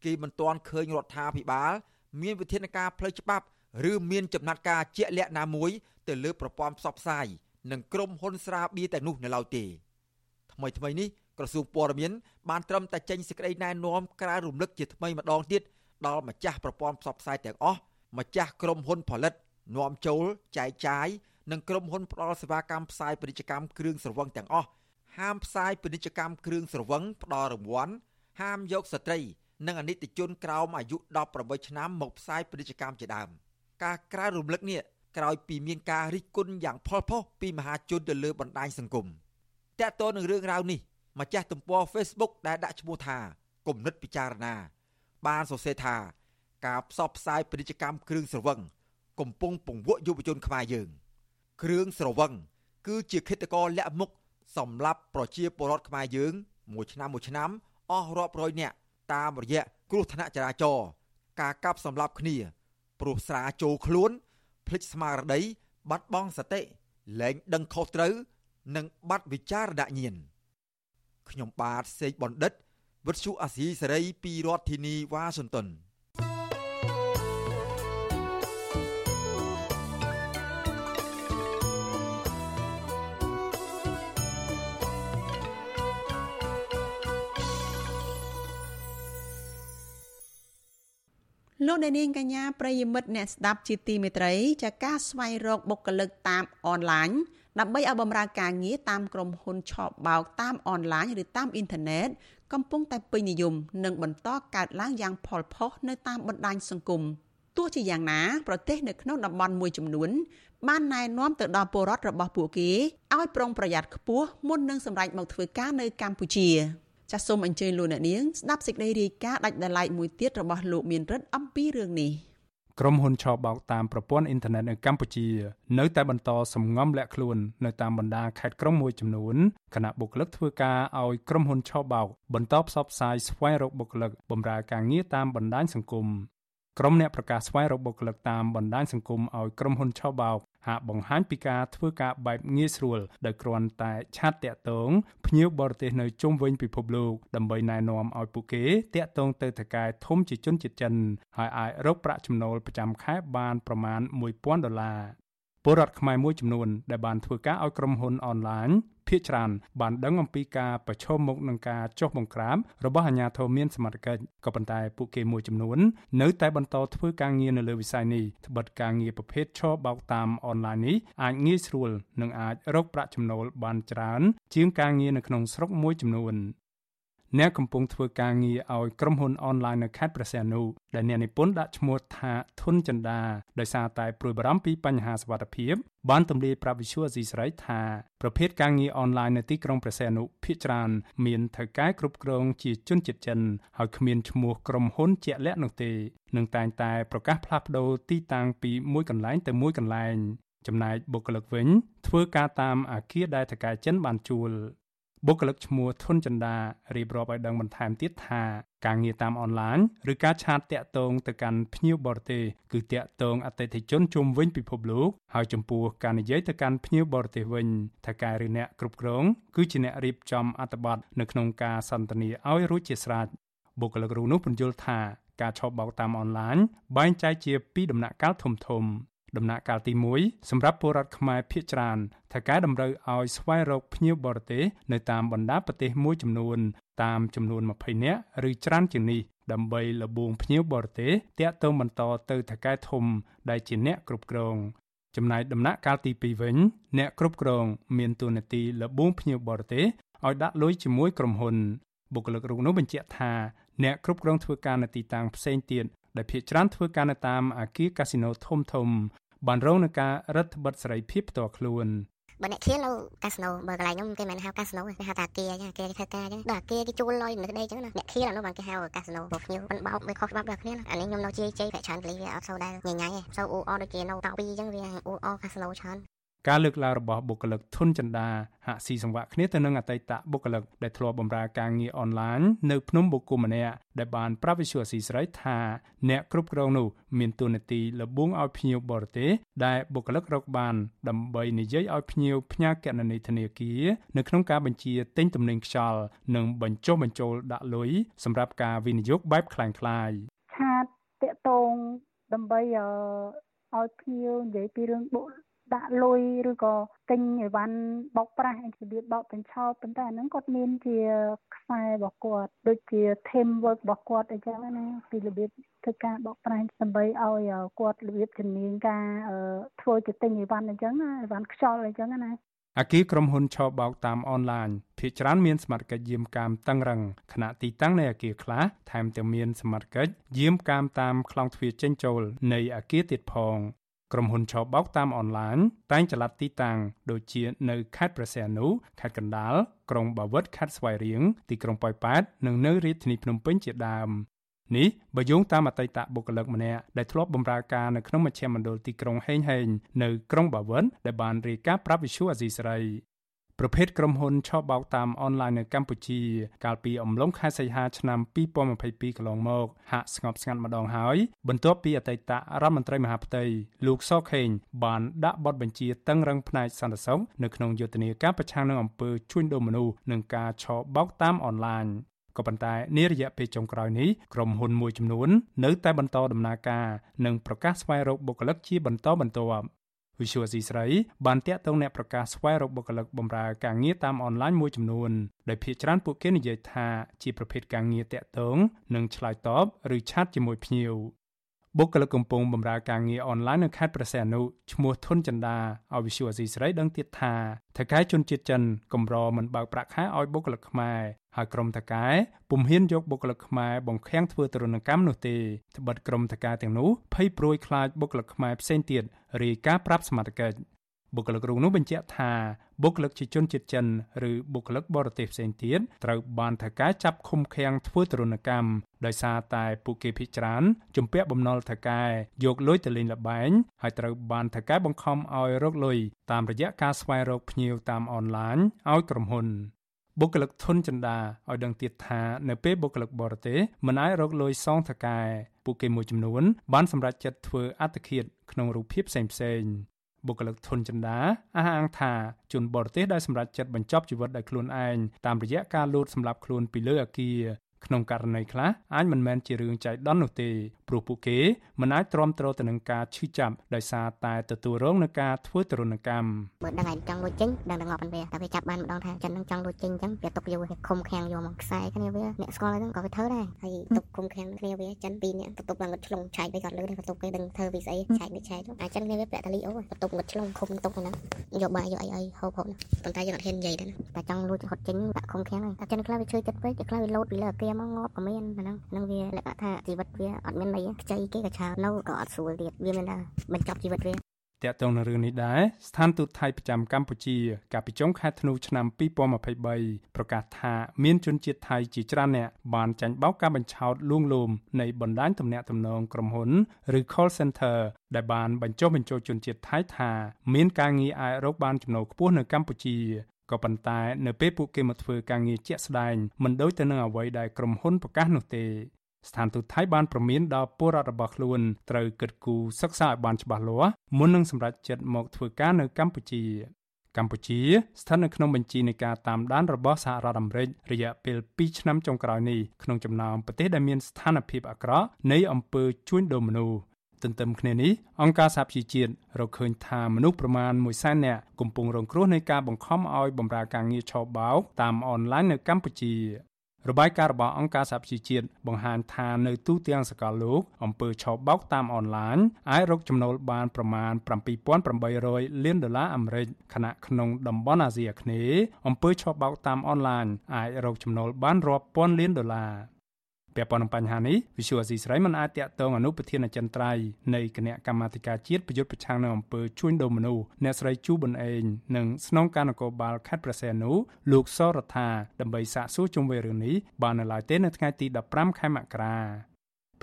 គេមិនទាន់ឃើញរដ្ឋាភិបាល មានវិធានការផ្លូវច្បាប់ឬមានចំណាត់ការជាក់លាក់ណាមួយ ទៅលើប្រព័ន្ធផ្សព្វផ្សាយនិងក្រុមហ៊ុនស្រាបៀរតែនោះនៅឡើយទេថ្មីថ្មីនេះក្រសួងព័ត៌មានបានត្រឹមតែចេញសេចក្តីណែនាំក្រៅរំលឹកជាថ្មីម្ដងទៀតដល់ម្ចាស់ប្រព័ន្ធផ្សព្វផ្សាយទាំងអស់ម្ចាស់ក្រុមហ៊ុនផលិត នាំចូលចែកចាយ និងក្រុមហ៊ុនផ្ដល់សេវាកម្មផ្សាយពាណិជ្ជកម្មគ្រឿងស្រវឹងទាំងអស់ហាមផ្សាយពាណិជ្ជកម្មគ្រឿងស្រវឹងផ្ដល់រង្វាន់ហាមយកស្ត្រី និងអនិច្ចជនក្រោមអាយុ18ឆ្នាំមកផ្សាយពាណិជ្ជកម្មជាដើមការក្រៅរំលឹកនេះក្រោយពីមានការរិះគន់យ៉ាងផុសផុសពីមហាជនទៅលើបណ្ដាញសង្គមតើតើនឹងរឿងរ៉ាវនេះម្ចាស់ទំព័រ Facebook ដែលដាក់ឈ្មោះថាគំនិតពិចារណា បានសរសេរថាការផ្សព្វផ្សាយពាណិជ្ជកម្មគ្រឿងស្រវឹងកំពុងពង្វក់យុវជនខ្មែរយើង គ្រឿងស្រវឹងគឺជាឃាតករលាក់មុខសម្រាប់ប្រជាពលរដ្ឋខ្មែរយើង មួយឆ្នាំមួយឆ្នាំអស់រាប់រយនាក់តាមរយៈគ្រោះថ្នាក់ចរាចរណ៍ការកាប់សម្លាប់គ្នាព្រោះស្រាចូលខ្លួនភ្លេចស្មារតីបាត់បង់សតិលែងដឹងខុសត្រូវនិងបាត់វិចារណញ្ញាណខ្ញុំបាទសេកបណ្ឌិតវិទ្យុអាស៊ីសេរីពីរដ្ឋធានីវ៉ាស៊ីនតោន លោកអ្នកនាងកញ្ញាប្រិយមិត្តអ្នកស្ដាប់ជាទីមេត្រីចាការស្វែងរកបុគ្គលិកតាមអនឡាញដើម្បីឲ្យបម្រើការងារតាមក្រុមហ៊ុនឆបោកតាមអនឡាញឬតាមអ៊ីនធឺណិតកំពុងតែពេញនិយមនិងបន្តកើតឡើងយ៉ាងផលផុសនៅតាមបណ្ដាញសង្គមទោះជាយ៉ាងណាប្រទេសនៅក្នុងតំបន់មួយចំនួនបានណែនាំទៅដល់ពលរដ្ឋរបស់ពួកគេឲ្យប្រុងប្រយ័ត្នខ្ពស់មុននឹងសម្រេចមកធ្វើការនៅកម្ពុជា ចាសសូមអញ្ជើញលោកអ្នកនាងស្ដាប់សេចក្តីរាយការណ៍ដាច់ដライមួយទៀតរបស់លោកមានរិទ្ធអំពីរឿងនេះក្រុមហ៊ុនឆបោកតាមប្រព័ន្ធអ៊ីនធឺណិតនៅកម្ពុជា នៅតែបន្តសំងំលាក់ខ្លួននៅតាមបណ្ដាខេត្តក្រុងមួយចំនួនគណៈបុគ្គលិកធ្វើការឲ្យក្រុមហ៊ុនឆបោកបន្តផ្សព្វផ្សាយស្វែងរកបុគ្គលិកបម្រើការងារតាមបណ្ដាញសង្គមក្រុមអ្នកប្រកាសស្វែងរកបុគ្គលិកតាមបណ្ដាញសង្គមឲ្យក្រុមហ៊ុនឆបោក ហាក់បង្ហាញពីការធ្វើការបែបងាយស្រួលដោយគ្រាន់តែឆាតតាក់ទងភ្ញៀវបរទេសនៅជុំវិញពិភពលោកដើម្បីណែនាំឲ្យពួកគេតាក់ទងទៅថៅកែធំជាជនជាតិចិនហើយអាចរកប្រាក់ចំណូលប្រចាំខែបានប្រមាណ1000ដុល្លារ ពលរដ្ឋខ្មែរមួយចំនួនដែលបានធ្វើការឲ្យក្រុមហ៊ុនអនឡាញភាគច្រើនបានដឹងអំពីការប្រឈមមុខនឹងការចុះបង្ក្រាបរបស់អាជ្ញាធរមានសមត្ថកិច្ចក៏ប៉ុន្តែពួកគេមួយចំនួននៅតែបន្តធ្វើការងារនៅលើវិស័យនេះត្បិតការងារប្រភេទឈរបោកតាមអនឡាញនេះអាចងាយស្រួលនិងអាចរកប្រាក់ចំណូលបានច្រើនជាងការងារនៅក្នុងស្រុកមួយចំនួន អ្នកកំពុងធ្វើការងារឲ្យក្រុមហ៊ុនអនឡាញនៅខេត្តព្រះសីហនុដែលអ្នកនិពន្ធដាក់ឈ្មោះថាធុនចិន្តាដោយសារតែព្រួយបារម្ភពីបញ្ហាសុវត្ថិភាពបានទម្លាយប្រាប់វិសុវអស៊ីសេរីថាប្រភេទការងារអនឡាញនៅទីក្រុងព្រះសីហនុភាគច្រើនមានថៅកែគ្រប់គ្រងជាជនជាតិចិនហើយគ្មានឈ្មោះក្រុមហ៊ុនជាក់លាក់នោះទេនឹងតែងតែប្រកាសផ្លាស់ប្ដូរទីតាំងពីមួយកន្លែងទៅមួយកន្លែងចំណែកបុគ្គលិកវិញធ្វើការតាមអាគារដែលថៅកែចិនបានជួល បុគ្គលិកឈ្មោះធុនចិន្តារៀបរាប់ឲ្យដឹងបន្ថែមទៀតថាការងារតាមអនឡាញឬការឆាតតាក់ទងទៅកាន់ភ្ញៀវបរទេសគឺតាក់ទងអតិថិជនជុំវិញពិភពលោកហើយចំពោះការនិយាយទៅកាន់ភ្ញៀវបរទេសវិញថាការឬអ្នកគ្រប់គ្រងគឺជាអ្នករៀបចំអត្ថបទនៅក្នុងការសន្ទនាឲ្យរួចជាស្រេចបុគ្គលិករូបនោះបញ្យល់ថាការឆបោកតាមអនឡាញបែងចែកជាពីរដំណាក់កាលធំធំ ដំណាក់កាលទី1សម្រាប់ពលរដ្ឋខ្មែរភាគច្រើនថាការតម្រូវឲ្យស្វែងរកភ្ញៀវបរទេសនៅតាមបណ្ដាប្រទេសមួយចំនួន តាមចំនួន20នាក់ឬច្រើនជាងនេះដើម្បីលបួងភ្ញៀវបរទេសតាក់ទងបន្តទៅថៅកែធំដែលជាអ្នកគ្រប់គ្រងចំណែកដំណាក់កាលទី2វិញ អ្នកគ្រប់គ្រង មានតួនាទីលបួងភ្ញៀវបរទេសឲ្យដាក់លុយជាមួយក្រុមហ៊ុនបុគ្គលិករូបនោះបញ្ជាក់ថាអ្នកគ្រប់គ្រងធ្វើការនៅទីតាំងផ្សេងទៀតដែលភាគច្រើនធ្វើការនៅតាមអាគារកាស៊ីណូធំធំ បានរងនឹងការរដ្ឋបិទសេរីភាពផ្ទាល់ខ្លួនបើអ្នកឃៀននៅកាស៊ីណូបើកន្លែងខ្ញុំគេមិនហៅកាស៊ីណូគេហៅថាអាគាអញ្ចឹងអាគាគេធ្វើការអញ្ចឹងដល់អាគាគេជួលលុយនៅក្តីអញ្ចឹងណាអ្នកឃៀនអានោះបានគេហៅកាស៊ីណូបើភ្ញៀវមិនបោកវាខុសច្បាប់ដល់គ្នាអានេះខ្ញុំនៅជ័យជ័យប្រាក់ច្រើនពលីវាអត់សូវដែរញញ៉ៃទេសូវអ៊ូអដូចជានៅតោពីអញ្ចឹងវាអ៊ូអកាស៊ីណូច្រើន ការលើកឡើងរបស់បុគ្គលិកធុនចិន្តាហាក់ស៊ីសង្វាក់គ្នាទៅនឹងអតីតបុគ្គលិកដែលធ្លាប់បម្រើការងារអនឡាញនៅភ្នំបូកុម្នាក់ដែលបានប្រាប់វិសុអស៊ីស្រីថាអ្នកគ្រប់គ្រងនោះមានទួនាទីលបួងឲ្យភ្ញៀវបរទេសដែលបុគ្គលិករកបានដើម្បីនិយាយឲ្យភ្ញៀវផ្ញើគណនីធនាគារនៅក្នុងការបញ្ជាទិញទំនិញខ្យល់និងបញ្ចុះបញ្ចូលដាក់លុយសម្រាប់ការវិនិយោគបែបคล้ายៗឆាតតាក់តងដើម្បីឲ្យភ្ញៀវនិយាយពីរឿងបុ ដាក់លុយឬក៏ទិញអីវ៉ាន់បោកប្រាស់របៀបបោកបញ្ឆោតប៉ុន្តែអាហ្នឹងគាត់មានជាខ្សែរបស់គាត់ដូចជា team work របស់គាត់អីចឹងណាពីរបៀបធ្វើការបោកប្រាស់ដើម្បីឲ្យគាត់របៀបជំនាញការធ្វើជាទិញអីវ៉ាន់អីចឹងណាអីវ៉ាន់ខ្យល់អីចឹងណាអាគីក្រុមហ៊ុនឆបោកតាមអនឡាញភាគច្រើនមានសមត្ថកិច្ចយាមកាមតឹងរឹងខណៈទីតាំងនៃអាគារខ្លះថែមទាំងមានសមត្ថកិច្ចយាមកាមតាមខ្លងទ្វារចេញចូលនៃអាគារទៀតផង ក្រុមហ៊ុនឆបោកតាមអនឡាញតែងចល័តទីតាំងដូចជានៅខេត្តព្រះសីហនុខេត្តកណ្ដាលក្រុងបាវិតខេត្តស្វាយរៀងទីក្រុងប៉ោយប៉ែតនិងនៅរាជធានីភ្នំពេញជាដើមនេះបើយោងតាមអតីតបុគ្គលិកម្នាក់ដែលធ្លាប់បម្រើការនៅក្នុងមជ្ឈមណ្ឌលទីក្រុងហេងហេងនៅក្រុងបាវិនដែលបានរាយការណ៍ប្រាប់វិសុអាស៊ីសេរី ប្រភេទក្រុមហ៊ុនឆបោកតាមអនឡាញនៅកម្ពុជា កាលពីអំឡុងខែសីហាឆ្នាំ2022កន្លងមកហាក់ស្ងប់ស្ងាត់ម្ដងហើយបន្ទាប់ពីអតីតរដ្ឋមន្ត្រីមហាផ្ទៃលោកសខេងបានដាក់បទបញ្ជាតឹងរឹងផ្នែកសន្តិសុខនៅក្នុងយុទ្ធនាការប្រឆាំងនឹងអំពើជួញដូរមនុស្សនិងការឆបោកតាមអនឡាញក៏ប៉ុន្តែនារយៈពេលចុងក្រោយនេះក្រុមហ៊ុនមួយចំនួន នៅតែបន្តដំណើរការនិងប្រកាសស្វែងរកបុគ្គលិកជាបន្តបន្ទាប់ វិសុវស៊ីស្រីបានតាក់ទងអ្នកប្រកាសស្វែងរកបុគ្គលិកបម្រើការងារតាមអនឡាញមួយចំនួនដែលភាគច្រើនពួកគេនិយាយថាជាប្រភេទការងារតាក់ទងនិងឆ្លើយតបឬឆាតជាមួយភ្ញៀវ បុគ្គលិកកំពុងបម្រើការងារអនឡាញនៅខេត្តព្រះសីហនុឈ្មោះធុនចិន្តាឲ្យវិសុវអស៊ីស្រីដឹងទៀតថាថៅកែជនជាតិចិនកម្រមិនបើកប្រាក់ខែឲ្យបុគ្គលិកខ្មែរហើយក្រុមថៅកែពុំហ៊ានយកបុគ្គលិកខ្មែរបង្ខាំងធ្វើទរណកម្មនោះទេត្បិតក្រុមថៅកែទាំងនោះភ័យព្រួយខ្លាចបុគ្គលិកខ្មែរផ្សេងទៀតរាយការណ៍ប្រាប់សមត្ថកិច្ច បបុគ្គលិករូបនោះបញ្ជាក់ថាបុគ្គលិកជាជនជាតិចិនឬបុគ្គលិកបរទេសផ្សេងទៀតត្រូវបានថៅកែចាប់ឃុំឃាំងធ្វើទរណកម្មដោយសារតែពួកគេភ័យច្រានជំពាក់បំណុលថៅកែយកលុយទៅលេងល្បែងហើយត្រូវបានថៅកែបង្ខំឲ្យរកលុយតាមរយៈការស្វែងរកភ្ញៀវតាមអនឡាញឲ្យក្រុមហ៊ុនបុគ្គលិកធនចិន្តាឲ្យដឹងទៀតថានៅពេលបុគ្គលិកបរទេសមិនអាចរកលុយសងថៅកែពួកគេមួយចំនួនបានសម្រេចចិត្តធ្វើអត្តឃាតក្នុងរូបភាពផ្សេងៗ បុគ្គលិកធនចិន្តាអះអាងថាជនបរទេសដែលសម្រេចចិត្តបញ្ចប់ជីវិតដោយខ្លួនឯងតាមរយៈការលួចសម្លាប់ខ្លួនពីលើអគារ ក្នុងករណីខ្លះអាចមិនមែនជារឿងចៃដន្យនោះទេព្រោះពួកគេមិនអាចទ្រាំទ្រទៅនឹងការឈឺចាប់ដោយសារតែទទួលរងនឹងការធ្វើទរណកម្មមើលដឹងឯងចង់លួចចេញដឹងតែងាប់ប៉ុនវាតែវាចាប់បានម្ដងថាចិននឹងចង់លួចចេញអញ្ចឹងវាຕົកយកវាឃុំឃាំងយកមកខ្សែគ្នាវាអ្នកស្គាល់ហ្នឹងក៏វាធ្វើដែរហើយຕົកឃុំឃាំងគ្នាវាចិនពីរនាក់បន្ទប់បានងឹតឆ្លងឆែកទៅគាត់លើបន្ទប់គេដឹងធ្វើពីស្អីឆែកនេះឆែកអាចិនគ្នាវាពាក់តាលីអូបន្ទប់ងឹតឆ្លងឃុំទុកហ្នឹងយកបាយយកអីអីហូបហូបប៉ុន្តែយើងអត់ហ៊ាននិយាយទេតែចង់លួចហត់ចេញដាក់ឃុំឃាំងតែចិនខ្លះវាឈឺចិត្តពេកខ្លះវាលោតពីលើអាគារមកងាប់ក៏មានហ្នឹងហ្នឹងវាលក្ខណៈថាជីវិតវាអត់មានន័យខ្ចីគេក៏ច្រើននៅក៏អត់ស្រួលទៀតវាមានតែបញ្ចប់ជីវិតវាតកតងនឹងរឿងនេះដែរស្ថានទូតថៃប្រចាំកម្ពុជា កាលពីចុងខែធ្នូឆ្នាំ2023ប្រកាសថាមានជនជាតិថៃជាច្រើនអ្នកបានចាញ់បោកការបញ្ឆោតលួងលោមនៃបណ្ដាញទំនាក់ទំនងក្រុមហ៊ុនឬ call center ដែលបានបញ្ចុះបញ្ចូលជនជាតិថៃថា មានការងារអាចរកបានចំណូលខ្ពស់នៅកម្ពុជា ក៏ប៉ុន្តែនៅពេលពួកគេមកធ្វើការងារជាក់ស្ដែងមិនដូចទៅនឹងអ្វីដែលក្រុមហ៊ុនប្រកាសនោះទេស្ថានទូតថៃបានប្រមានដល់ពលរដ្ឋរបស់ខ្លួនត្រូវគិតគូរសិក្សាឲ្យបានច្បាស់លាស់មុននឹងសម្រេចចិត្តមកធ្វើការនៅកម្ពុជាកម្ពុជាស្ថិតនៅក្នុងបញ្ជីនៃការតាមដានរបស់សហរដ្ឋអាមេរិករយៈពេល2ឆ្នាំចុងក្រោយនេះក្នុងចំណោមប្រទេសដែលមានស្ថានភាពអាក្រក់នៃអំពើជួញដូរមនុស្ស ទន្ទឹមគ្នានេះអង្គការសហជីវជាតិរកឃើញថាមនុស្សប្រមាណ1សែននាក់កំពុងរងគ្រោះនៃការបង្ខំឲ្យបម្រើការងារឆបោកតាមអនឡាញនៅកម្ពុជារបាយការណ៍របស់អង្គការសហប្រជាជាតិបង្ហាញថានៅទូទាំងសកលលោកអំពើឆបោកតាមអនឡាញអាចរកចំណូលបានប្រមាណ7800លានដុល្លារអាមេរិកខណៈក្នុងតំបន់អាស៊ីអាគ្នេយ៍អំពើឆបោកតាមអនឡាញអាចរកចំណូលបានរាប់ពាន់លានដុល្លារ ពាក់ព័ន្ធនឹងបញ្ហានេះវិសុវអស៊ីស្រីមិនអាចតាក់ទងអនុប្រធានអចិន្ត្រៃយ៍នៃគណៈកម្មាធិការជាតិប្រយុទ្ធប្រឆាំងនឹងអំពើជួញដូរមនុស្សអ្នកស្រីជូប៊ុនអេងនិងស្នងការនគរបាលខេត្តព្រះសីហនុលោកសរដ្ឋាដើម្បីសាកសួរជុំវិញរឿងនេះបាននៅឡើយទេនៅថ្ងៃទី15ខែមករា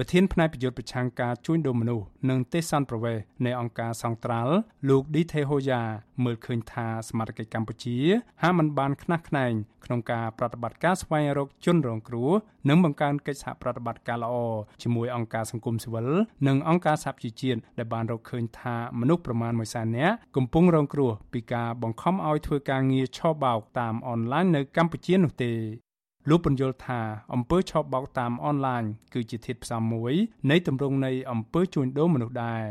ប្រធានផ្នែកប្រយុទ្ធប្រឆាំងការជួញដូរមនុស្សនិងទេសន្តប្រវេសនៃអង្គការសង្ត្រាល់លោកឌីថេហូយ៉ាមើលឃើញថាសមាជិកកម្ពុជាហាក់មិនបានខ្នះខ្នែងក្នុងការប្រតិបត្តិការស្វែងរកជនរងគ្រោះនិងបង្កើនកិច្ចសហប្រតិបត្តិការល្អជាមួយអង្គការសង្គមស៊ីវិលនិងអង្គការសហជីវជាតិដែលបានរកឃើញថាមនុស្សប្រមាណ1សែននាក់កំពុងរងគ្រោះពីការបង្ខំឲ្យធ្វើការងារឆបោកតាមអនឡាញនៅកម្ពុជានោះទេ លោកពន្យល់ថាអំពើឆបោកតាមអនឡាញគឺជាធាតុផ្សំមួយនៃទម្រង់នៃអំពើជួញដូរមនុស្សដែរ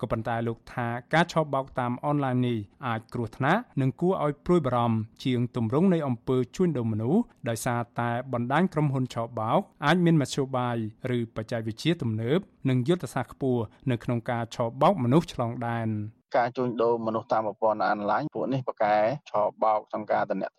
ក៏ប៉ុន្តែលោកថាការឆបោកតាមអនឡាញនេះអាចគ្រោះថ្នាក់និងគួរឲ្យព្រួយបារម្ភជាងទម្រង់នៃអំពើជួញដូរមនុស្សដោយសារតែបណ្ដាញក្រុមហ៊ុនឆបោកអាចមានមធ្យោបាយឬបច្ចេកវិទ្យាទំនើបនិងយុទ្ធសាស្ត្រខ្ពស់នៅក្នុងការឆបោកមនុស្សឆ្លងដែន។ ការជួញដូរមនុស្សតាមប្រព័ន្ធអនឡាញពួកនេះប្រកែឆោបោកក្នុងការតំណែង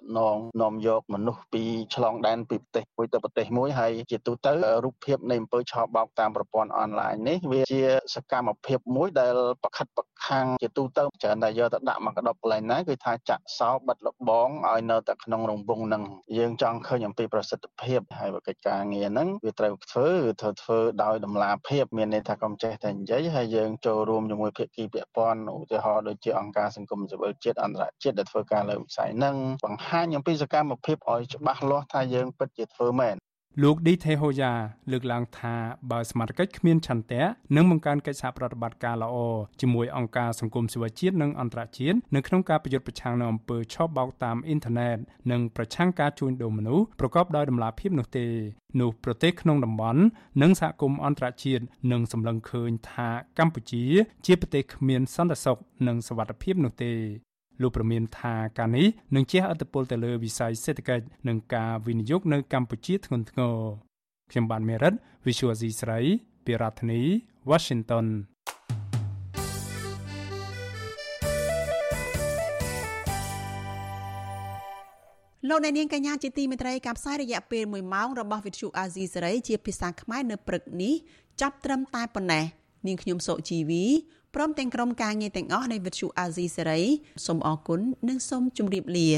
នាំយកមនុស្សពីឆ្លងដែនពីប្រទេសមួយទៅប្រទេសមួយហើយជាទូទៅរូបភាពនៃអំពើឆោបោកតាមប្រព័ន្ធអនឡាញនេះវាជាសកម្មភាពមួយដែលប្រខិតប្រខាំងជាទូទៅច្រើនតែយកទៅដាក់មកកដប់កន្លែងណាគឺថាចាក់សោបិទលបងឲ្យនៅតែក្នុងរង្វង់នឹងយើងចង់ឃើញអំពីប្រសិទ្ធភាពហើយកិច្ចការងារហ្នឹងវាត្រូវធ្វើធ្វើធ្វើដោយតម្លាភាពមានន័យថាកុំចេះតែនិយាយហើយយើងចូលរួមជាមួយភាគីពាក់ព័ន្ធឧទាហរណ៍ដូចជាអង្គការសង្គមស៊ីវិលជាតិអន្តរជាតិដែលធ្វើការលើវិស័យហ្នឹងបង្ហាញអំពីសកម្មភាពឲ្យច្បាស់លាស់ថាយើងពិតជាធ្វើមែន លោកឌីថេហូយ៉ាលើកឡើងថាបើសមាជិកគ្មានឆន្ទៈនិងបង្កើនកិច្ចសហប្រតិបត្តិការល្អជាមួយអង្គការសង្គមស៊ីវិលជាតិនិងអន្តរជាតិនៅក្នុងការប្រយុទ្ធប្រឆាំងនឹងអំពើឆបោកតាមអ៊ីនធឺណិតនិងប្រឆាំងការជួញដូរមនុស្សប្រកបដោយតម្លាភាពនោះទេនោះប្រទេសក្នុងតំបន់និងសហគមន៍អន្តរជាតិនឹងសម្លឹងឃើញថាកម្ពុជា ជាប្រទេសគ្មានសន្តិសុខនិងសុវត្ថិភាពនោះទេ លោកប្រមានថាការនេះនឹងជះឥទ្ធិពលទៅលើវិស័យសេដ្ឋកិច្ចនិងការវិនិយោគនៅកម្ពុជាធ្ងន់ធ្ងរខ្ញុំបានមេរិត Visual C ស្រីពីរដ្ឋធានី Washington លោកអ្នកនាងកញ្ញាជាទីមេត្រីការផ្សាយរយៈពេល1ម៉ោងរបស់វិទ្យុអាស៊ីសេរីជាភាសាខ្មែរនៅព្រឹកនេះចាប់ត្រឹមតែប៉ុណ្ណេះនាងខ្ញុំសុជីវី ព្រមទាំងក្រុមការងារទាំងអស់នៃវិទ្យុអាស៊ីសេរីសូមអរគុណនិងសូមជម្រាបលា